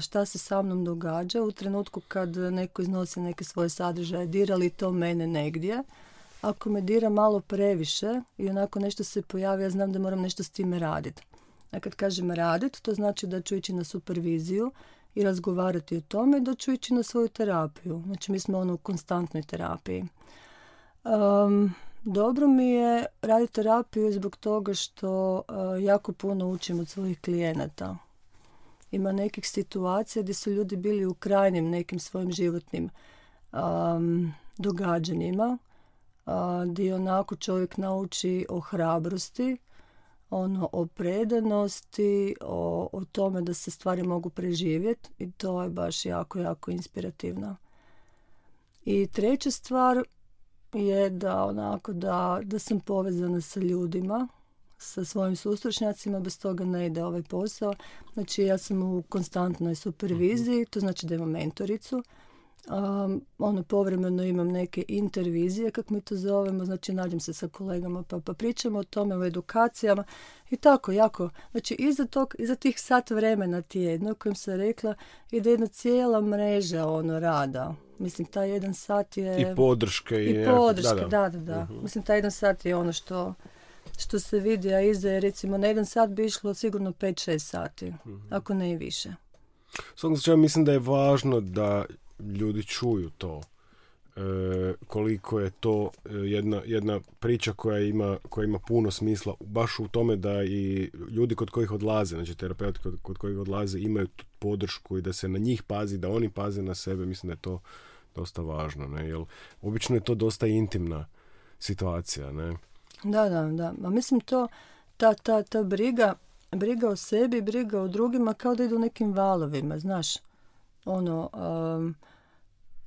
šta se sa mnom događa u trenutku kad neko iznosi neke svoje sadržaje. Dira li to mene negdje? Ako me dira malo previše i onako nešto se pojavi, ja znam da moram nešto s time raditi. A kad kažem raditi, to znači da ću ići na superviziju i razgovarati o tome da ću ići na svoju terapiju. Znači mi smo ono u konstantnoj terapiji. Um, dobro mi je raditi terapiju zbog toga što uh, jako puno učim od svojih klijenata. Ima nekih situacija gdje su ljudi bili u krajnim nekim svojim životnim um, događanjima, uh, gdje onako čovjek nauči o hrabrosti, ono o predanosti, o, o tome da se stvari mogu preživjeti i to je baš jako, jako inspirativno. I treća stvar je da onako da, da sam povezana sa ljudima, sa svojim sustručnjacima, bez toga ne ide ovaj posao. Znači ja sam u konstantnoj superviziji, mhm. to znači da imam mentoricu Um, ono povremeno imam neke intervizije, kako mi to zovemo, znači nađem se sa kolegama pa, pa pričamo o tome, o edukacijama i tako, jako. Znači iza, tog, iza tih sat vremena tjedno kojem sam rekla ide jedna cijela mreža ono rada. Mislim, taj jedan sat je... I podrške. I, podrške, da, da, da. da. Mhm. Mislim, taj jedan sat je ono što, što se vidi, a iza je recimo na jedan sat bi išlo sigurno 5-6 sati, mhm. ako ne i više. U svakom mislim da je važno da ljudi čuju to. E, koliko je to e, jedna, jedna priča koja ima, koja ima puno smisla baš u tome da i ljudi kod kojih odlaze, znači terapeuti kod, kod kojih odlaze imaju podršku i da se na njih pazi, da oni paze na sebe, mislim da je to dosta važno, ne, jer obično je to dosta intimna situacija, ne. Da, da, da, a mislim to, ta, ta, ta briga, briga o sebi, briga o drugima kao da idu nekim valovima, znaš, ono, um,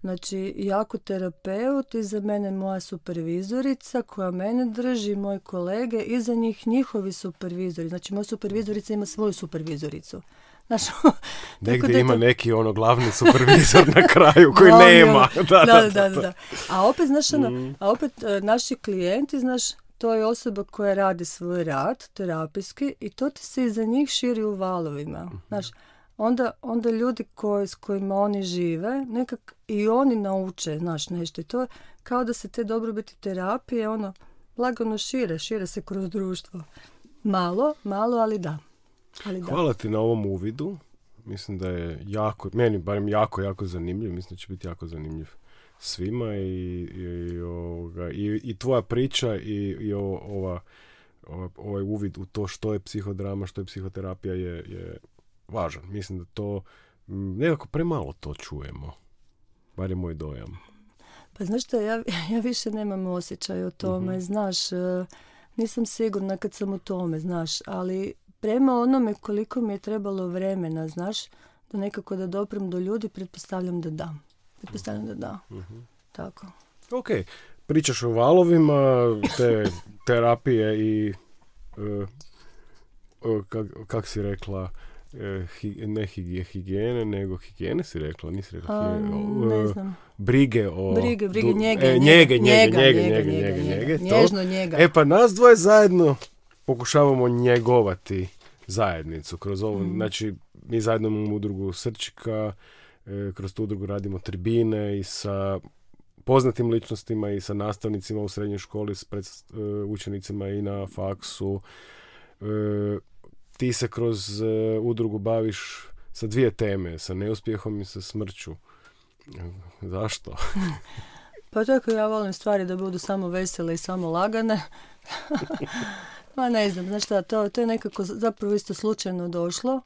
Znači, jako terapeut, iza mene moja supervizorica koja mene drži, moji kolege, iza njih njihovi supervizori. Znači, moja supervizorica ima svoju supervizoricu. Znaš, Negdje ima neki ono glavni supervizor na kraju koji nema. Da da, da, da, da, A opet, znaš, ono, mm. a opet e, naši klijenti, znaš, to je osoba koja radi svoj rad terapijski i to ti se iza njih širi u valovima. mm Znaš, onda, onda ljudi koji, s kojima oni žive, nekak i oni nauče, znaš, nešto. I to kao da se te dobrobiti terapije, ono, lagano šire, šire se kroz društvo. Malo, malo, ali da. Ali da. Hvala ti na ovom uvidu. Mislim da je jako, meni barem jako, jako zanimljiv. Mislim da će biti jako zanimljiv svima i, i, ovoga, i, i tvoja priča i, i ova, ovaj uvid u to što je psihodrama, što je psihoterapija je, je važan. Mislim da to nekako premalo to čujemo. Bar je moj dojam. Pa znaš što, ja, ja više nemam osjećaj o tome, mhm. znaš, e, nisam sigurna kad sam u tome, znaš, ali prema onome koliko mi je trebalo vremena, znaš, da nekako da doprem do ljudi, pretpostavljam da da. Pretpostavljam da da. Mhm. Tako. Ok, pričaš o valovima, te terapije i uh, kak si rekla, E, ne higijene, nego higijene si rekla, nisi rekla ne znam. Brige o... Brige, brige, njege, e, njege, njege, njege, njege, njege, njege, Nježno njega. E pa nas dvoje zajedno pokušavamo njegovati zajednicu kroz ovo, mm. znači mi zajedno imamo udrugu Srčika, e, kroz tu udrugu radimo tribine i sa poznatim ličnostima i sa nastavnicima u srednjoj školi, s pred, učenicima i na faksu, ti se kroz uh, udrugu baviš sa dvije teme, sa neuspjehom i sa smrću. Zašto? pa tako ja volim stvari da budu samo vesele i samo lagane. Ma ne znam, znaš šta, to, to je nekako zapravo isto slučajno došlo.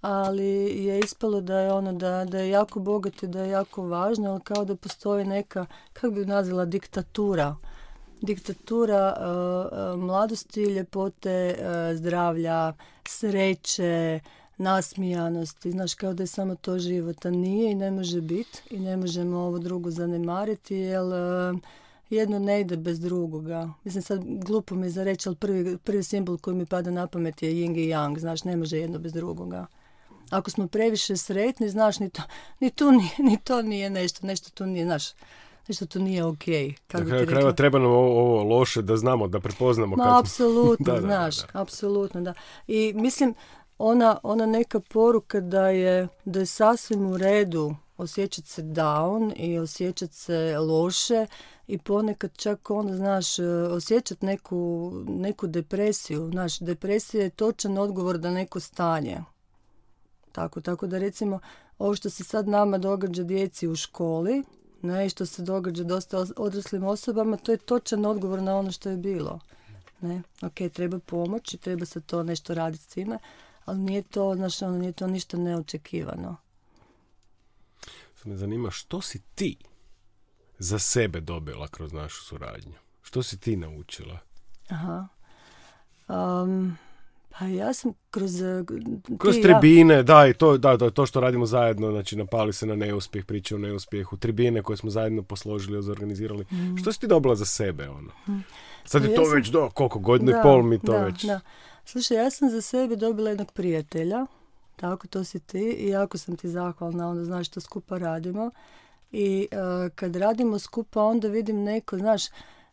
ali je ispalo da je ono da, da je jako bogat i da je jako važno, ali kao da postoji neka, kako bi nazvala, diktatura. Diktatura uh, mladosti, ljepote, uh, zdravlja, sreće, nasmijanosti, znaš, kao da je samo to života. Nije i ne može biti i ne možemo ovo drugo zanemariti, jer jedno ne ide bez drugoga. Mislim sad glupo mi je za ali prvi, prvi simbol koji mi pada na pamet je yin i yang, znaš, ne može jedno bez drugoga. Ako smo previše sretni, znaš, ni to, ni, tu ni to nije nešto, nešto tu nije, znaš, nešto tu nije ok. Kako kraju treba nam ovo, ovo, loše da znamo, da prepoznamo. No, apsolutno, znaš, apsolutno, da. I mislim, ona, ona neka poruka da je, da je sasvim u redu osjećati se down i osjećati se loše i ponekad čak ono, znaš, osjećati neku, neku depresiju. Znaš, depresija je točan odgovor da neko stanje. Tako, tako da recimo ovo što se sad nama događa djeci u školi, ne, što se događa dosta odraslim osobama, to je točan odgovor na ono što je bilo. Ne, ok, treba pomoć i treba se to nešto raditi s time, ali nije to, znaš, ono, nije to ništa neočekivano. Sad me zanima što si ti za sebe dobila kroz našu suradnju? Što si ti naučila? Aha. Um, pa ja sam kroz... Eh, kroz tribine, da, i to, da, to što radimo zajedno, znači napali se na neuspjeh, priče o neuspjehu, tribine koje smo zajedno posložili, zorganizirali. Mm. Što si ti dobila za sebe, ono? Mm. Sad pa je to već do, koliko, godinu i pol mi to da, već... Da. Slušaj, ja sam za sebe dobila jednog prijatelja, tako to si ti, i jako sam ti zahvalna, onda znaš što skupa radimo. I uh, kad radimo skupa, onda vidim neko, znaš,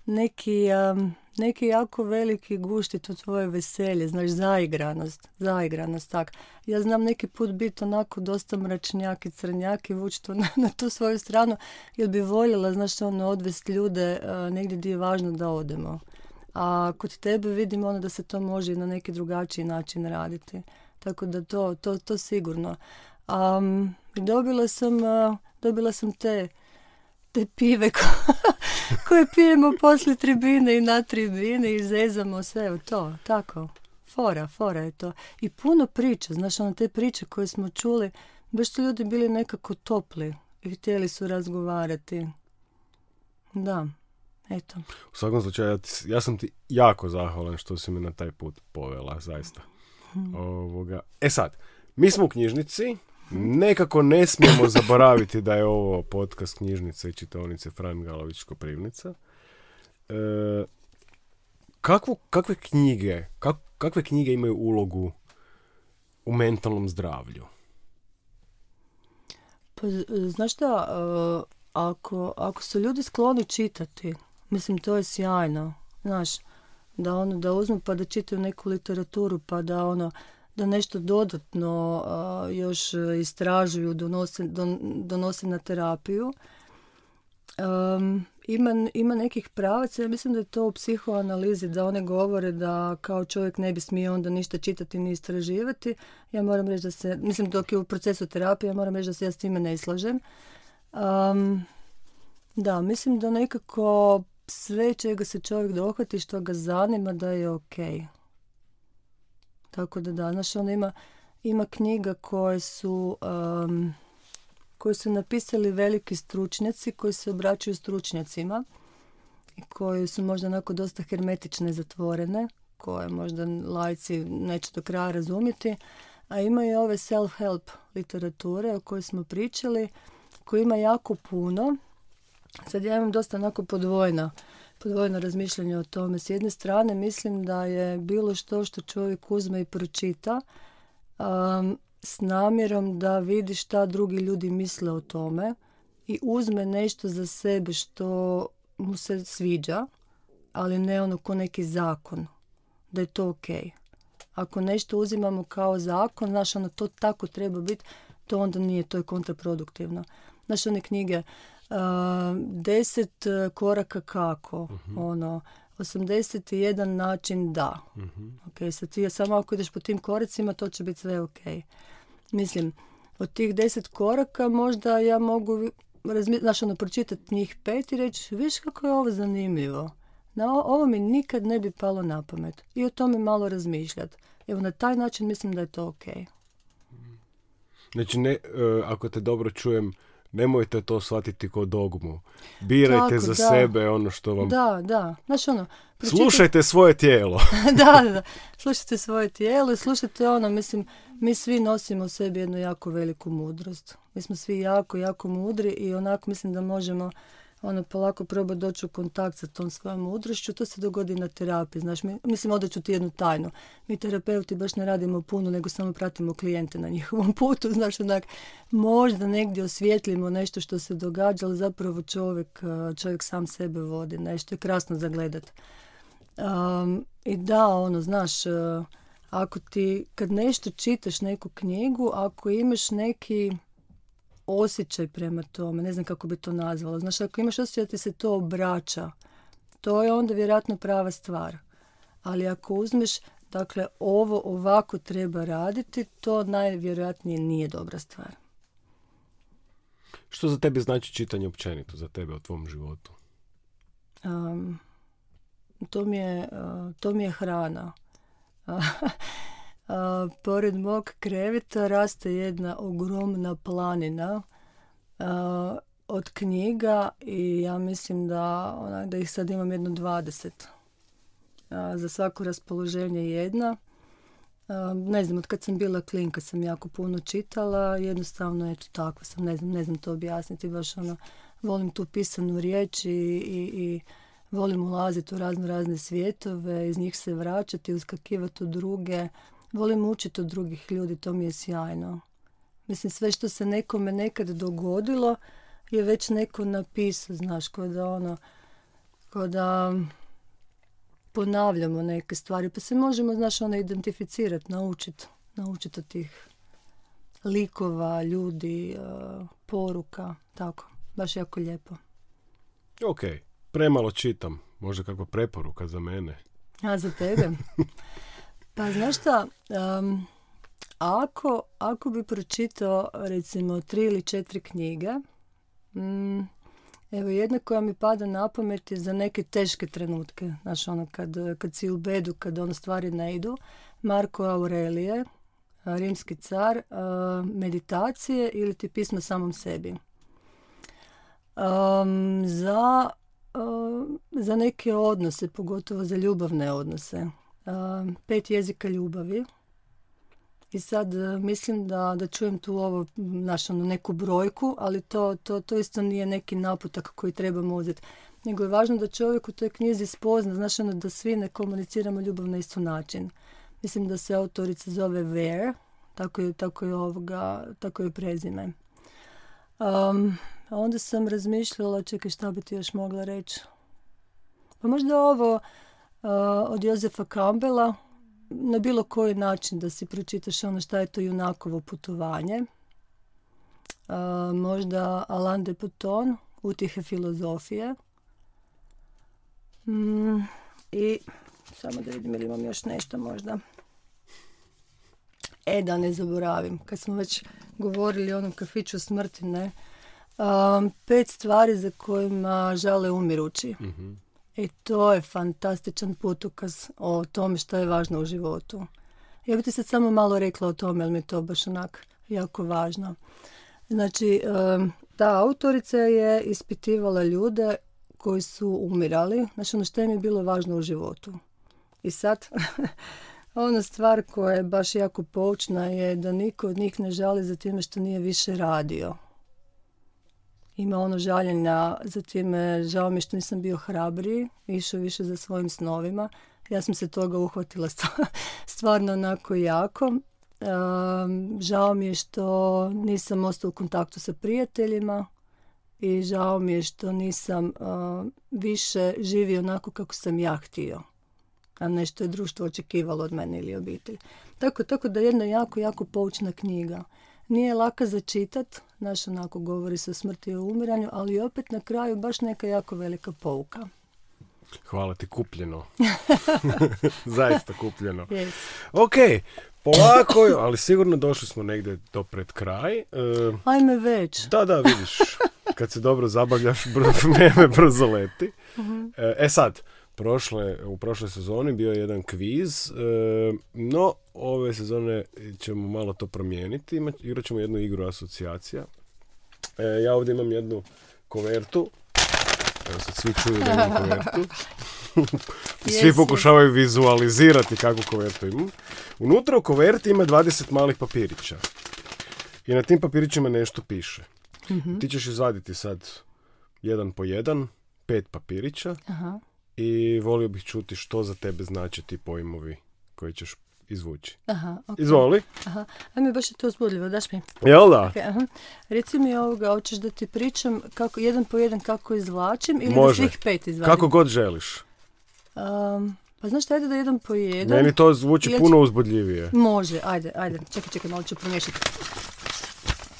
neki, neki jako veliki gušti to tvoje veselje, znaš, zaigranost, zaigranost, tak. Ja znam neki put biti onako dosta mračnjak i crnjak i vući to na, na, tu svoju stranu, jer bi voljela, znaš, ono, odvesti ljude uh, negdje gdje je važno da odemo. A kod tebe vidim ono da se to može na neki drugačiji način raditi. Tako da to, to, to sigurno. Um, dobila sam, dobila sam te te pive koje pijemo poslije tribine i na tribine i zezamo sve to, tako. Fora, fora je to. I puno priča, znaš, ono te priče koje smo čuli, baš su ljudi bili nekako topli i htjeli su razgovarati. Da, eto. U svakom slučaju, ja sam ti jako zahvalan što si me na taj put povela, zaista. Hmm. Ovoga. E sad, mi smo u knjižnici, Nekako ne smijemo zaboraviti da je ovo podcast knjižnice i čitaonice Fran Galović Koprivnica. E, kakvu, kakve knjige, kakve knjige imaju ulogu u mentalnom zdravlju? Pa, znaš šta, e, ako, ako su ljudi skloni čitati, mislim to je sjajno, znaš, da ono, da uzmu pa da čitaju neku literaturu, pa da ono, da nešto dodatno još istražuju, donose, donose na terapiju. ima, ima nekih pravaca, ja mislim da je to u psihoanalizi, da one govore da kao čovjek ne bi smio onda ništa čitati ni istraživati. Ja moram reći da se, mislim dok je u procesu terapije, ja moram reći da se ja s time ne slažem. da, mislim da nekako sve čega se čovjek dohvati što ga zanima da je ok. Tako da danas on ima, ima knjiga koje su, um, koje su napisali veliki stručnjaci koji se obraćaju stručnjacima i koji su možda onako dosta hermetične zatvorene, koje možda lajci neće do kraja razumjeti, a ima i ove self-help literature o kojoj smo pričali, koji ima jako puno. Sad ja imam dosta onako podvojna podvojeno razmišljanje o tome. S jedne strane mislim da je bilo što što čovjek uzme i pročita um, s namjerom da vidi šta drugi ljudi misle o tome i uzme nešto za sebe što mu se sviđa, ali ne ono ko neki zakon, da je to ok. Ako nešto uzimamo kao zakon, znaš, ono to tako treba biti, to onda nije, to je kontraproduktivno. Znaš, one knjige deset e, koraka kako, uh-huh. ono, 81 način da. Uh-huh. Ok, sad ti samo ako ideš po tim koracima, to će biti sve ok. Mislim, od tih deset koraka možda ja mogu razmi- znaš, ono, pročitati njih pet i reći, viš kako je ovo zanimljivo. Na ovo mi nikad ne bi palo na pamet. I o tome malo razmišljati. Evo, na taj način mislim da je to ok. Znači, ne, e, ako te dobro čujem, nemojte to shvatiti kao dogmu. Birajte Tako, za da. sebe ono što vam... Da, da. Znaš ono, pročitaj- Slušajte svoje tijelo. da, da, da. Slušajte svoje tijelo i slušajte ono, mislim, mi svi nosimo u sebi jednu jako veliku mudrost. Mi smo svi jako, jako mudri i onako mislim da možemo ono polako probati doći u kontakt sa tom svojom mudrošću. To se dogodi na terapiji, znaš, mi, mislim ovdje ću ti jednu tajnu. Mi terapeuti baš ne radimo puno, nego samo pratimo klijente na njihovom putu, znaš, onak, možda negdje osvijetlimo nešto što se događa, ali zapravo čovjek, eh, čovjek sam sebe vodi, nešto je krasno zagledat. Um, I da, ono, znaš, uh, ako ti, kad nešto čitaš neku knjigu, ako imaš neki osjećaj prema tome, ne znam kako bi to nazvala, znaš, ako imaš osjećaj da ti se to obraća, to je onda vjerojatno prava stvar. Ali ako uzmeš, dakle, ovo ovako treba raditi, to najvjerojatnije nije dobra stvar. Što za tebe znači čitanje općenito, za tebe u tvom životu? Um, to, mi je, uh, to mi je hrana. A, pored mog kreveta raste jedna ogromna planina a, od knjiga i ja mislim da, onak, da ih sad imam jedno 20. A, za svako raspoloženje jedna. Ne znam, od kad sam bila klinka sam jako puno čitala, jednostavno eto tako sam, ne znam, ne znam to objasniti, baš ono, volim tu pisanu riječ i, i, i volim ulaziti u razno razne svijetove, iz njih se vraćati, uskakivati u druge, volim učiti od drugih ljudi, to mi je sjajno. Mislim, sve što se nekome nekad dogodilo je već neko napisao, znaš, kao da ono, kao da ponavljamo neke stvari, pa se možemo, znaš, ono, identificirati, naučiti, naučiti od tih likova, ljudi, uh, poruka, tako, baš jako lijepo. Ok, premalo čitam. Možda kakva preporuka za mene. A za tebe? Pa znaš šta, um, ako, ako bi pročitao recimo tri ili četiri knjige, mm, evo jedna koja mi pada na pamet je za neke teške trenutke, znaš ono kad, kad si u bedu, kad ono stvari ne idu, Marko Aurelije, rimski car, a, meditacije ili ti pismo samom sebi. Um, za, um, za neke odnose, pogotovo za ljubavne odnose. Pet jezika ljubavi. I sad uh, mislim da, da čujem tu ovo, znaš, ono, neku brojku, ali to, to, to isto nije neki naputak koji trebamo uzeti. Nego je važno da čovjek u toj knjizi spozna, znaš, ono, da svi ne komuniciramo ljubav na isti način. Mislim da se autorica zove Ware, tako je, tako je, ovoga, tako je prezime. Um, onda sam razmišljala, čekaj šta bi ti još mogla reći. Pa možda ovo od Jozefa Campbella, na bilo koji način da si pročitaš ono šta je to junakovo putovanje. Uh, možda Alain de Botton, Utihe filozofije. Mm, I samo da vidim ili imam još nešto možda. E, da ne zaboravim, kad smo već govorili o onom kafiću smrti, ne? Um, pet stvari za kojima žale umirući. Mhm. I to je fantastičan putokaz o tome što je važno u životu. Ja bih ti sad samo malo rekla o tome, jer mi je to baš onak jako važno. Znači, ta autorica je ispitivala ljude koji su umirali, znači ono što im je bilo važno u životu. I sad, ona stvar koja je baš jako poučna je da niko od njih ne žali za time što nije više radio. Ima ono žaljenja za time, žao mi je što nisam bio hrabriji, išao više za svojim snovima. Ja sam se toga uhvatila stva- stvarno onako jako. Um, žao mi je što nisam ostao u kontaktu sa prijateljima i žao mi je što nisam uh, više živio onako kako sam ja htio a ne što je društvo očekivalo od mene ili obitelj. Tako, tako da jedna jako, jako poučna knjiga. Nije laka za čitat, naš onako govori se o smrti i o umiranju, ali opet na kraju baš neka jako velika pouka. Hvala ti, kupljeno. Zaista kupljeno. Yes. Ok, polako, ali sigurno došli smo negdje do pred kraj. E, Ajme već. da, da, vidiš. Kad se dobro zabavljaš, br- vrijeme brzo leti. E, E sad, prošle, u prošloj sezoni bio je jedan kviz, e, no ove sezone ćemo malo to promijeniti. Ima- Igrat ćemo jednu igru asocijacija. E, ja ovdje imam jednu kovertu. Evo sad svi čuju da imam kovertu. svi pokušavaju vizualizirati kakvu kovertu imam. Unutra u koverti ima 20 malih papirića. I na tim papirićima nešto piše. Mhm. Ti ćeš izvaditi sad jedan po jedan, pet papirića Aha. I volio bih čuti što za tebe znače ti pojmovi koji ćeš izvući. Aha, ok. Izvoli. Aha. Ajme, baš je to uzbudljivo, daš mi. Jel da? Ok, aha. Reci mi ovoga, hoćeš da ti pričam kako, jedan po jedan kako izvlačim ili Može. da svih pet izvadim? Kako god želiš. Um, pa znaš šta, ajde da jedan po jedan. Meni to zvuči puno uzbudljivije. Može, ajde, ajde. Čekaj, čekaj, malo ću promiješati.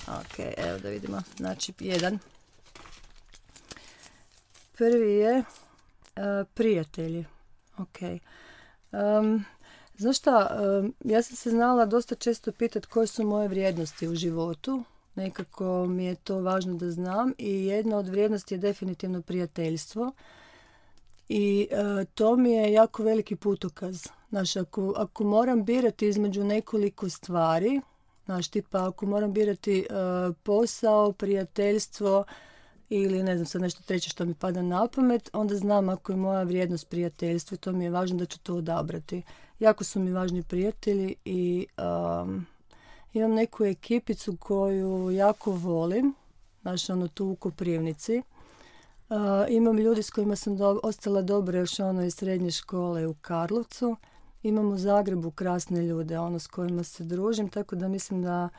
Ok, evo da vidimo. Znači, jedan. Prvi je prijatelji. Ok. Um, znaš šta, um, ja sam se znala dosta često pitati koje su moje vrijednosti u životu. Nekako mi je to važno da znam i jedna od vrijednosti je definitivno prijateljstvo. I e, to mi je jako veliki putokaz. Znaš, ako, ako moram birati između nekoliko stvari, znaš, tipa ako moram birati e, posao, prijateljstvo ili ne znam sad nešto treće što mi pada na pamet, onda znam ako je moja vrijednost prijateljstvo i to mi je važno da ću to odabrati. Jako su mi važni prijatelji i um, imam neku ekipicu koju jako volim, znaš, ono tu u Koprivnici. Uh, imam ljudi s kojima sam do- ostala dobra još ono iz srednje škole u Karlovcu. Imam u Zagrebu krasne ljude, ono s kojima se družim, tako da mislim da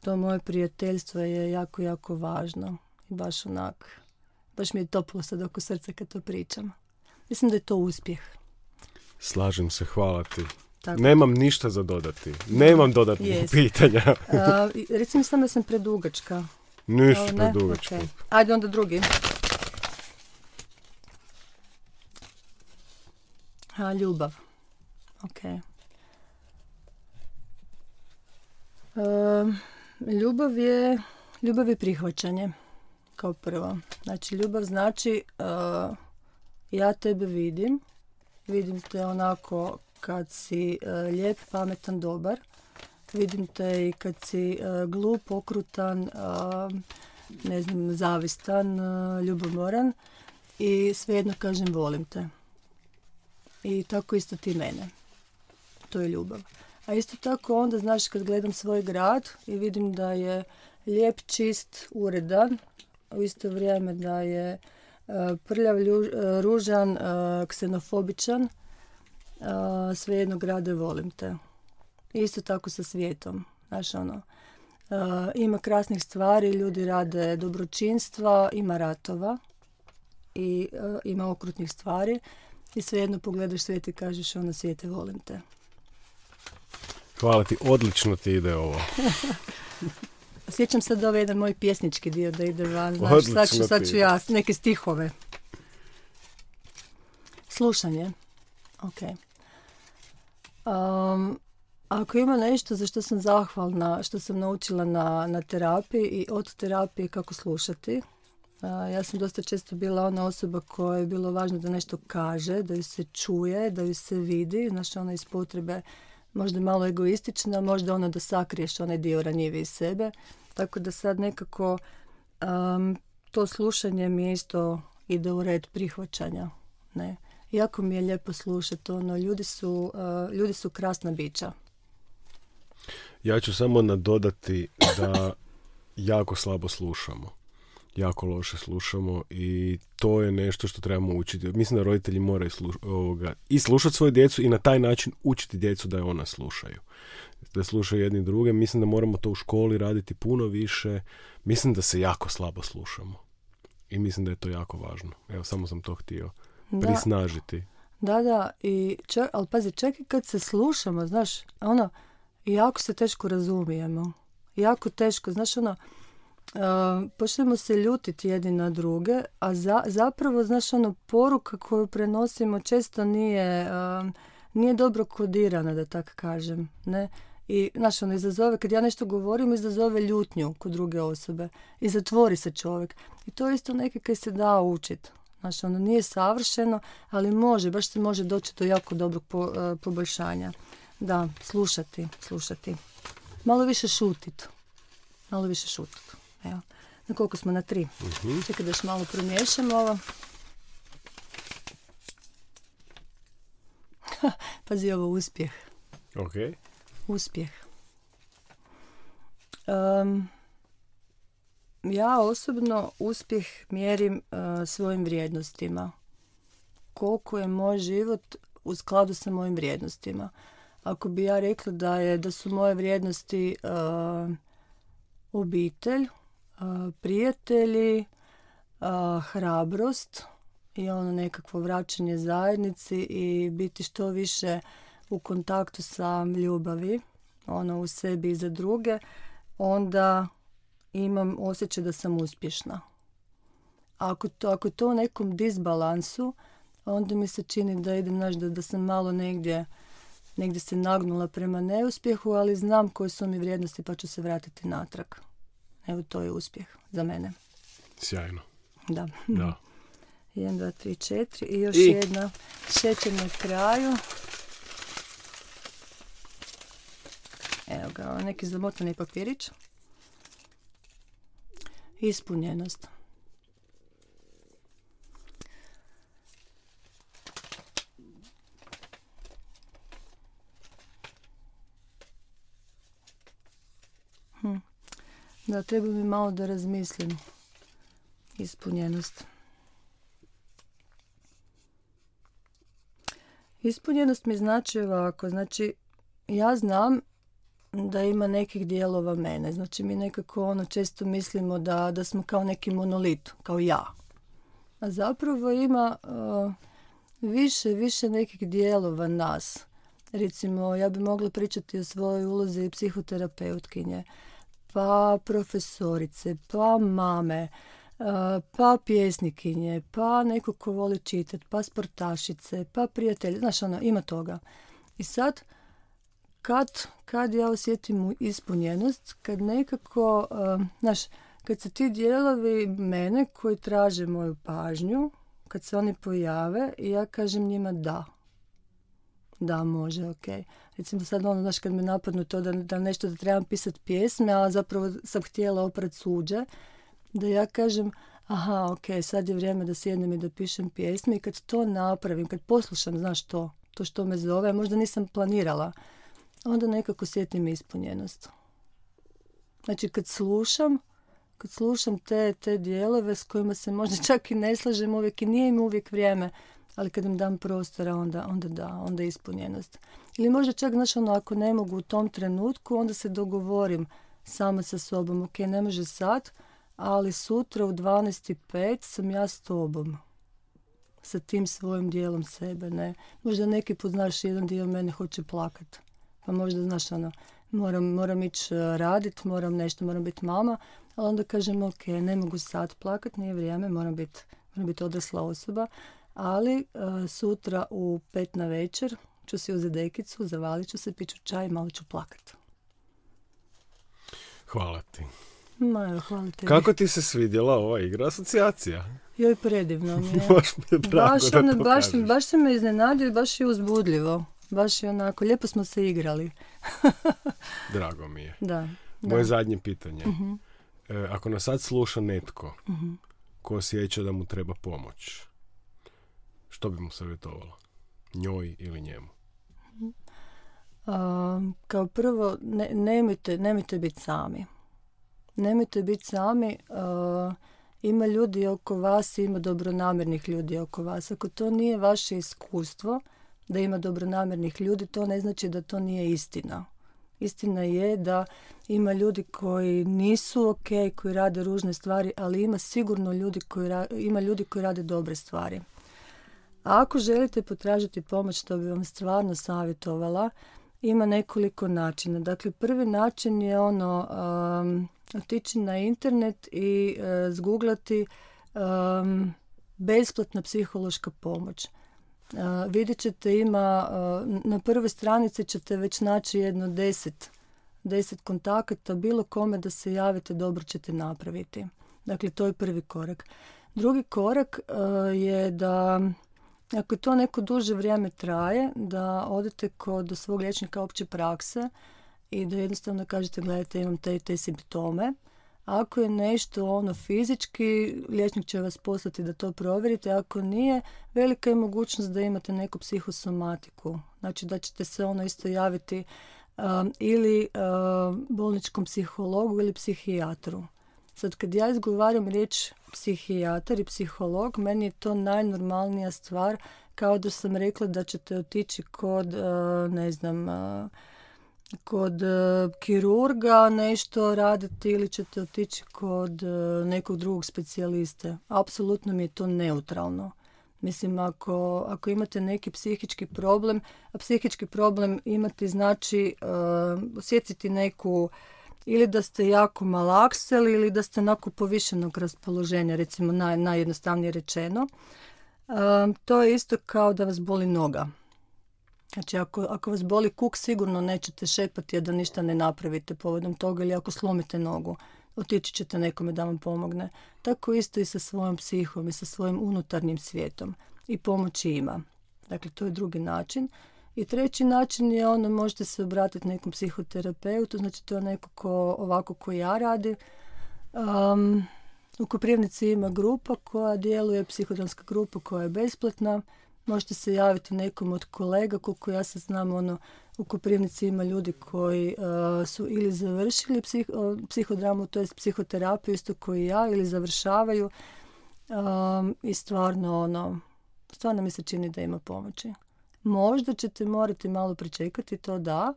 to moje prijateljstvo je jako, jako važno. Baš onak, baš mi je toplo sad oko srca kad to pričam. Mislim da je to uspjeh. Slažem se, hvala ti. Tako. Nemam ništa za dodati. Nemam dodatnih Jest. pitanja. A, reci mi samo da sam predugačka. Ništa Jel ne? predugačko. Ok. Ajde onda drugi. A, ljubav. Ok. Ehm, ljubav je ljubav je prihvaćanje kao prvo. Znači ljubav znači eh, ja tebe vidim, vidim te onako kad si eh, lijep, pametan, dobar. Vidim te i kad si eh, glup, okrutan, ne znam, zavistan, ljubomoran i svejedno kažem volim te. I tako isto ti mene. To je ljubav. A isto tako onda, znaš, kad gledam svoj grad i vidim da je lijep, čist, uredan, u isto vrijeme da je e, prljav, lju- e, ružan, e, ksenofobičan, svejedno grade volim te. Isto tako sa svijetom. Znaš, ono, ima krasnih stvari, ljudi rade dobročinstva, ima ratova i ima okrutnih stvari i svejedno pogledaš svijet i kažeš ono svijete volim te. Hvala ti, odlično ti ide ovo. Sjećam sad ovaj jedan moj pjesnički dio da ide van, znaš, sad ću, sad ću ja neke stihove. Slušanje. Ok. Um, ako ima nešto za što sam zahvalna, što sam naučila na, na terapiji i od terapije kako slušati, ja sam dosta često bila ona osoba koja je bilo važno da nešto kaže, da ju se čuje, da ju se vidi, znaš, ona iz potrebe možda malo egoistična, možda ono da sakriješ onaj dio ranjivi iz sebe. Tako da sad nekako um, to slušanje mi isto ide u red prihvaćanja. Ne? Jako mi je lijepo slušati, ono, ljudi su, uh, ljudi su krasna bića. Ja ću samo nadodati da jako slabo slušamo. Jako loše slušamo i to je nešto što trebamo učiti. Mislim da roditelji moraju sluš- ovoga, i slušati svoju djecu i na taj način učiti djecu da je ona slušaju. Da slušaju jedni druge. Mislim da moramo to u školi raditi puno više. Mislim da se jako slabo slušamo. I mislim da je to jako važno. Evo, samo sam to htio Da, prisnažiti. da, da, i čak, ali pazi, čak i kad se slušamo, znaš, ono, jako se teško razumijemo. Jako teško, znaš, ono, počnemo se ljutiti jedni na druge, a za, zapravo, znaš, ono, poruka koju prenosimo često nije, um, nije dobro kodirana, da tak kažem, ne? I, znaš, ono, izazove, kad ja nešto govorim, izazove ljutnju kod druge osobe. I zatvori se čovjek. I to je isto neke kaj se da učit. Znači, ono nije savršeno, ali može, baš se može doći do jako dobrog po, poboljšanja. Da, slušati, slušati. Malo više šutit. Malo više šutit. Evo. Na koliko smo? Na tri. uh Čekaj da još malo promiješamo ovo. Pazi ovo, uspjeh. Ok. Uspjeh. Um, ja osobno uspjeh mjerim uh, svojim vrijednostima. Koliko je moj život u skladu sa mojim vrijednostima. Ako bi ja rekla da je da su moje vrijednosti uh, obitelj, prijatelji, hrabrost i ono nekakvo vraćanje zajednici i biti što više u kontaktu sa ljubavi, ono u sebi i za druge, onda imam osjećaj da sam uspješna. Ako to, ako to u nekom disbalansu, onda mi se čini da idem, znaš, da, da sam malo negdje, negdje se nagnula prema neuspjehu, ali znam koje su mi vrijednosti pa ću se vratiti natrag. Evo, to je uspjeh za mene. Sjajno. Da. Da. 1, 2, 3, 4 i još I... jedna šećer na kraju. Evo ga, neki zamotani papirić. Ispunjenost. Da, treba mi malo da razmislim. Ispunjenost. Ispunjenost mi znači ovako, znači ja znam da ima nekih dijelova mene. Znači mi nekako ono često mislimo da, da smo kao neki monolit, kao ja. A zapravo ima uh, više, više nekih dijelova nas. Recimo, ja bi mogla pričati o svojoj ulozi psihoterapeutkinje, pa profesorice, pa mame, pa pjesnikinje, pa neko ko voli čitati, pa sportašice, pa prijatelji, znaš ono, ima toga. I sad, kad, kad ja osjetim ispunjenost, kad nekako, znaš, kad se ti dijelovi mene koji traže moju pažnju, kad se oni pojave ja kažem njima da. Da, može, ok. Recimo sad ono, znaš, kad me napadnu to da, da nešto da trebam pisati pjesme, a zapravo sam htjela oprat suđe, da ja kažem, aha, ok, sad je vrijeme da sjednem i da pišem pjesme i kad to napravim, kad poslušam, znaš to, to što me zove, možda nisam planirala, onda nekako sjetim ispunjenost. Znači kad slušam, kad slušam te, te dijelove s kojima se možda čak i ne slažem uvijek i nije im uvijek vrijeme, ali kad im dam prostora, onda, onda da, onda je ispunjenost. Ili možda čak, znaš, ono, ako ne mogu u tom trenutku, onda se dogovorim sama sa sobom, ok, ne može sad, ali sutra u 12.05 sam ja s tobom. Sa tim svojim dijelom sebe, ne. Možda neki put, znaš, jedan dio mene hoće plakat pa možda, znaš, ono, moram, moram ići e, radit, moram nešto, moram biti mama, ali onda kažem, ok, ne mogu sad plakat, nije vrijeme, moram biti moram biti odrasla osoba, ali uh, sutra u pet na večer ću si uzeti dekicu, zavalit ću se, piću čaj i malo ću plakat. Hvala ti. Ma, hvala tebi. Kako ti se svidjela ova igra asocijacija? Joj, predivno mi je. baš mi je drago baš, da ono, to baš, kažeš. baš se me iznenadio i baš je uzbudljivo. Baš je onako, lijepo smo se igrali. Drago mi je. Da. Moje zadnje pitanje. Mhm. E, ako nas sad sluša netko Mhm. ko osjeća da mu treba pomoć, što bi mu savjetovala? Njoj ili njemu? A, kao prvo, ne, nemojte, nemojte biti sami. Nemojte biti sami. a, ima ljudi oko vas, ima dobronamjernih ljudi oko vas. Ako to nije vaše iskustvo, da ima dobronamjernih ljudi, to ne znači da to nije istina. Istina je da ima ljudi koji nisu ok, koji rade ružne stvari, ali ima sigurno ljudi koji, ra- ima ljudi koji rade dobre stvari. Ako želite potražiti pomoć, što bi vam stvarno savjetovala, ima nekoliko načina. Dakle, prvi način je ono um, otići na internet i uh, zguglati um, besplatna psihološka pomoć. Uh, vidjet ćete ima, uh, na prvoj stranici ćete već naći jedno deset, deset kontakata, bilo kome da se javite dobro ćete napraviti. Dakle, to je prvi korak. Drugi korak je da ako to neko duže vrijeme traje, da odete kod svog liječnika opće prakse i da jednostavno kažete gledajte imam te i te simptome. Ako je nešto ono fizički, liječnik će vas poslati da to provjerite. Ako nije, velika je mogućnost da imate neku psihosomatiku. Znači da ćete se ono isto javiti um, ili um, bolničkom psihologu ili psihijatru. Sad kad ja izgovaram riječ psihijatar i psiholog, meni je to najnormalnija stvar kao da sam rekla da ćete otići kod, uh, ne znam, uh, kod uh, kirurga nešto raditi ili ćete otići kod nekog drugog specijaliste. Apsolutno mi je to neutralno. Mislim, ako, ako imate neki psihički problem, a psihički problem imati znači osjetiti neku ili da ste jako malakseli ili da ste onako povišenog raspoloženja, recimo naj, najjednostavnije rečeno. to je isto kao da vas boli noga. Znači, ako, ako vas boli kuk, sigurno nećete šepati da ništa ne napravite povodom toga ili ako slomite nogu, otići ćete nekome da vam pomogne. Tako isto i sa svojom psihom i sa svojim unutarnjim svijetom. I pomoći ima. Dakle, to je drugi način. I treći način je ono, možete se obratiti nekom psihoterapeutu, znači to je neko ko, ovako ko ja radi. Um, u Koprivnici ima grupa koja djeluje, psihodramska grupa koja je besplatna. Možete se javiti nekom od kolega, koliko ja se znam, ono, u Koprivnici ima ljudi koji uh, su ili završili psih, psihodramu, to je psihoterapiju, isto koji ja, ili završavaju. Um, I stvarno, ono, stvarno mi se čini da ima pomoći. Možda ćete morati malo pričekati, to da,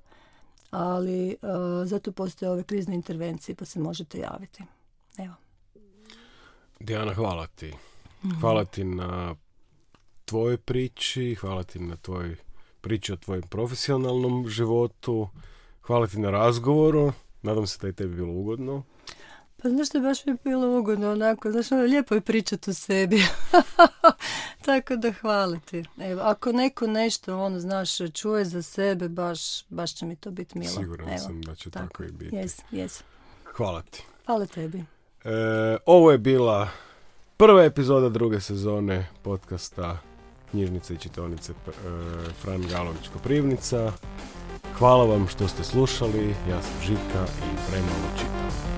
ali uh, zato postoje ove krizne intervencije pa se možete javiti. Evo. Dijana, hvala ti. Mhm. Hvala ti na tvojoj priči, hvala ti na tvojoj priči o tvojem profesionalnom životu, hvala ti na razgovoru, nadam se da je tebi bilo ugodno. Pa znaš što baš mi je bilo ugodno onako, znaš ono lijepo je pričati o sebi. Tako da hvala ti. Evo, ako neko nešto ono znaš čuje za sebe, baš, baš će mi to biti milo. Siguran sam da će tako, i biti. Yes, yes. Hvala ti. Hvala tebi. E, ovo je bila prva epizoda druge sezone podcasta Knjižnice i čitonice e, Fran Galović Koprivnica. Hvala vam što ste slušali, ja sam Žika i premalo čitam.